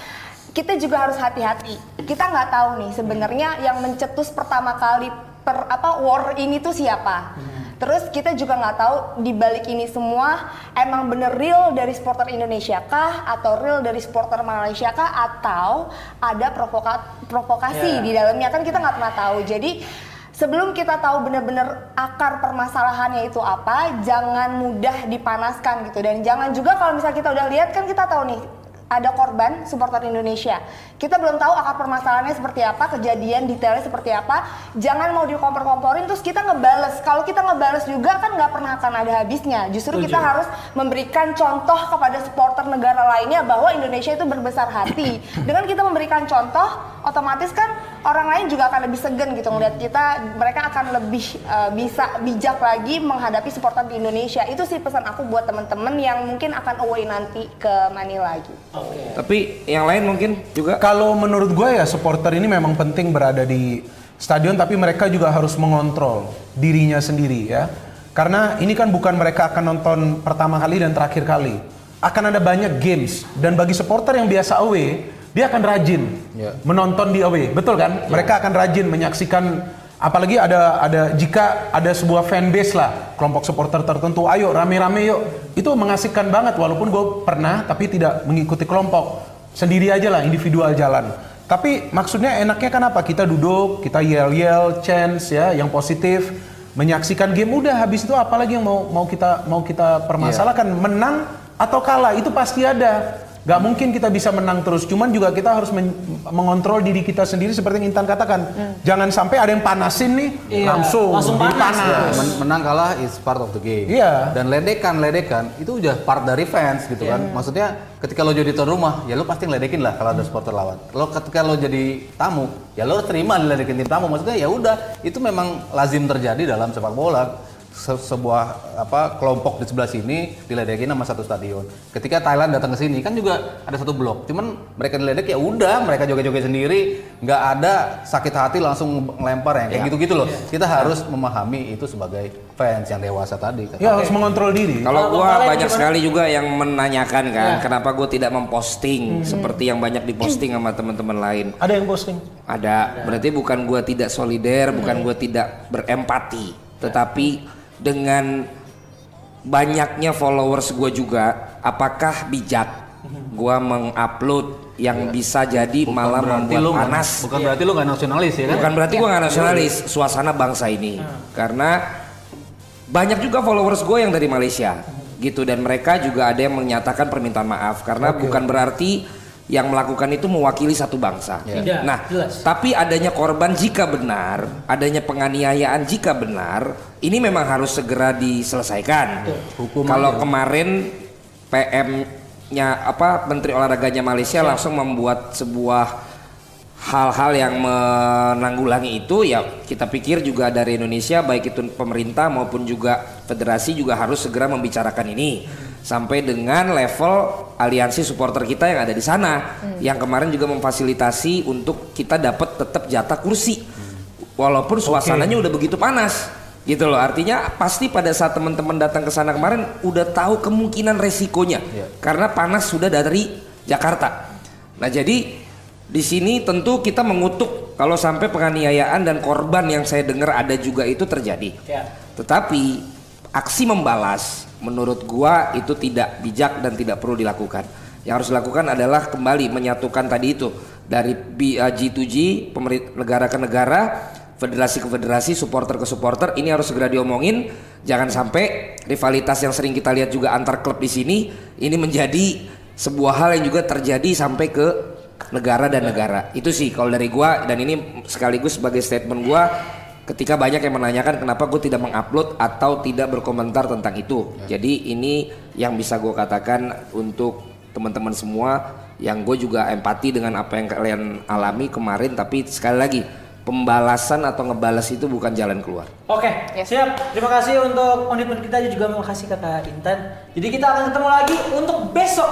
kita juga harus hati-hati. Kita nggak tahu nih sebenarnya yang mencetus pertama kali per apa war ini tuh siapa. Terus kita juga nggak tahu di balik ini semua emang bener real dari supporter Indonesia kah atau real dari supporter Malaysia kah atau ada provoka provokasi Ya. di dalamnya kan kita nggak pernah tahu. Jadi Sebelum kita tahu benar-benar akar permasalahannya itu apa, jangan mudah dipanaskan gitu dan jangan juga kalau misalnya kita udah lihat kan kita tahu nih ada korban supporter Indonesia. Kita belum tahu akar permasalahannya seperti apa, kejadian detailnya seperti apa. Jangan mau dikompor-komporin terus kita ngebales. Kalau kita ngebales juga kan nggak pernah akan ada habisnya. Justru kita harus memberikan contoh kepada supporter negara lainnya bahwa Indonesia itu berbesar hati. Dengan kita memberikan contoh, otomatis kan orang lain juga akan lebih segan gitu ngeliat kita. Mereka akan lebih uh, bisa bijak lagi menghadapi supporter di Indonesia. Itu sih pesan aku buat temen-temen yang mungkin akan away nanti ke Manila gitu. Tapi yang lain mungkin juga Kalau menurut gue ya supporter ini memang penting berada di stadion tapi mereka juga harus mengontrol dirinya sendiri ya. Karena ini kan bukan mereka akan nonton pertama kali dan terakhir kali. Akan ada banyak games dan bagi supporter yang biasa away, dia akan rajin Ya. menonton di away. Betul kan? Mereka akan rajin menyaksikan apalagi ada ada jika ada sebuah fanbase lah, kelompok supporter tertentu, ayo rame-rame yuk. Itu mengasihkan banget walaupun gue pernah tapi tidak mengikuti kelompok sendiri aja lah individual jalan tapi maksudnya enaknya kan apa kita duduk kita yell yell chance ya yang positif menyaksikan game udah habis itu apalagi yang mau mau kita mau kita permasalahkan menang atau kalah itu pasti ada Gak mungkin kita bisa menang terus cuman juga kita harus men- mengontrol diri kita sendiri seperti yang Intan katakan jangan sampai ada yang panasin nih Iya, langsung, langsung panas. dipanas. Men- menang kalah is part of the game. Iya. Dan ledekan ledekan itu udah part dari fans gitu kan. Maksudnya ketika lo jadi tuan rumah, ya lo pasti ngeledekin lah kalau ada supporter lawan. Lo ketika lo jadi tamu, ya lo terima diledekin tim tamu. Maksudnya ya udah, itu memang lazim terjadi dalam sepak bola. Se- sebuah apa kelompok di sebelah sini diledekin sama satu stadion. Ketika Thailand datang ke sini kan juga ada satu blok. Cuman mereka diledek ya udah, mereka joget-joget sendiri, nggak ada sakit hati langsung ngelempar yang kayak gitu-gitu loh. Kita harus memahami itu sebagai fans yang dewasa tadi. ya harus mengontrol diri Kalau gua banyak gimana? sekali juga yang menanyakan kan, Ya. kenapa gua tidak memposting seperti yang banyak diposting sama teman-teman lain. ada yang posting Ada, berarti bukan gua tidak solider, bukan gua tidak berempati, tetapi dengan banyaknya followers gua juga, apakah bijak gua mengupload yang bisa jadi malah berarti membuat lu panas. bukan berarti lu nggak nasionalis ya kan? Bukan berarti gua nggak nasionalis, suasana bangsa ini. Karena banyak juga followers gue yang dari Malaysia gitu. Dan mereka juga ada yang menyatakan permintaan maaf karena bukan berarti yang melakukan itu mewakili satu bangsa. Tidak, Nah, jelas. tapi adanya korban jika benar, adanya penganiayaan jika benar, ini memang harus segera diselesaikan. Hukuman Kalau ya. kemarin PM-nya apa Menteri Olahraganya Malaysia langsung membuat sebuah hal-hal yang menanggulangi itu ya kita pikir juga dari Indonesia baik itu pemerintah maupun juga federasi juga harus segera membicarakan ini sampai dengan level aliansi supporter kita yang ada di sana yang kemarin juga memfasilitasi untuk kita dapat tetap jatah kursi. Walaupun suasananya udah begitu panas gitu loh. Artinya pasti pada saat teman-teman datang ke sana kemarin udah tahu kemungkinan resikonya karena panas sudah dari Jakarta. Nah jadi di sini tentu kita mengutuk kalau sampai penganiayaan dan korban yang saya dengar ada juga itu terjadi. Ya. Tetapi aksi membalas menurut gua itu tidak bijak dan tidak perlu dilakukan. Yang harus dilakukan adalah kembali menyatukan tadi itu dari B- uh, G2G, pemerintah negara ke negara, federasi ke federasi, supporter ke supporter. Ini harus segera diomongin. Jangan sampai rivalitas yang sering kita lihat juga antar klub di sini ini menjadi sebuah hal yang juga terjadi sampai ke negara dan negara. Itu sih kalau dari gua dan ini sekaligus sebagai statement gua ketika banyak yang menanyakan kenapa gue tidak mengupload atau tidak berkomentar tentang itu. Jadi ini yang bisa gue katakan untuk teman-teman semua yang gue juga empati dengan apa yang kalian alami kemarin tapi sekali lagi pembalasan atau ngebalas itu bukan jalan keluar. Oke, siap. Terima kasih untuk komitmen kita juga makasih kata Intan. Jadi kita akan ketemu lagi untuk besok.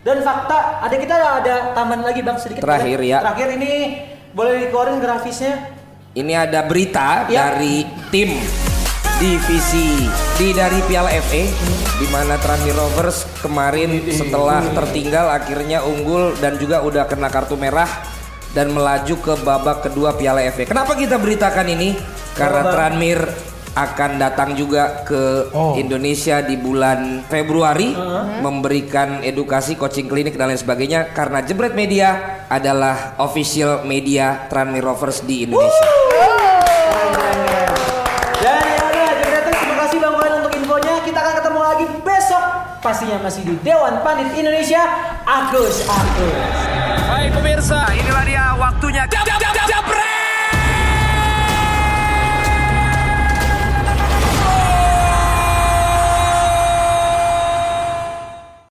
Dan fakta, ada kita ada tambahan lagi bang sedikit. Terakhir, ya. Terakhir ini boleh dikeluarin grafisnya. Ini ada berita Ya. dari tim divisi di dari Piala FA di mana Tranmere Rovers kemarin setelah tertinggal akhirnya unggul dan juga udah kena kartu merah dan melaju ke babak kedua Piala FA. Kenapa kita beritakan ini? Karena. Tranmere akan datang juga ke Indonesia di bulan Februari memberikan edukasi coaching klinik dan lain sebagainya karena Jebret Media adalah official media Tranmere Rovers di Indonesia. Dan ya udah, Jebretan terima kasih Bang untuk infonya. Kita akan ketemu lagi besok. Pastinya masih di Dewan Pandit Indonesia. Agus, Agus. Baik pemirsa, inilah dia waktunya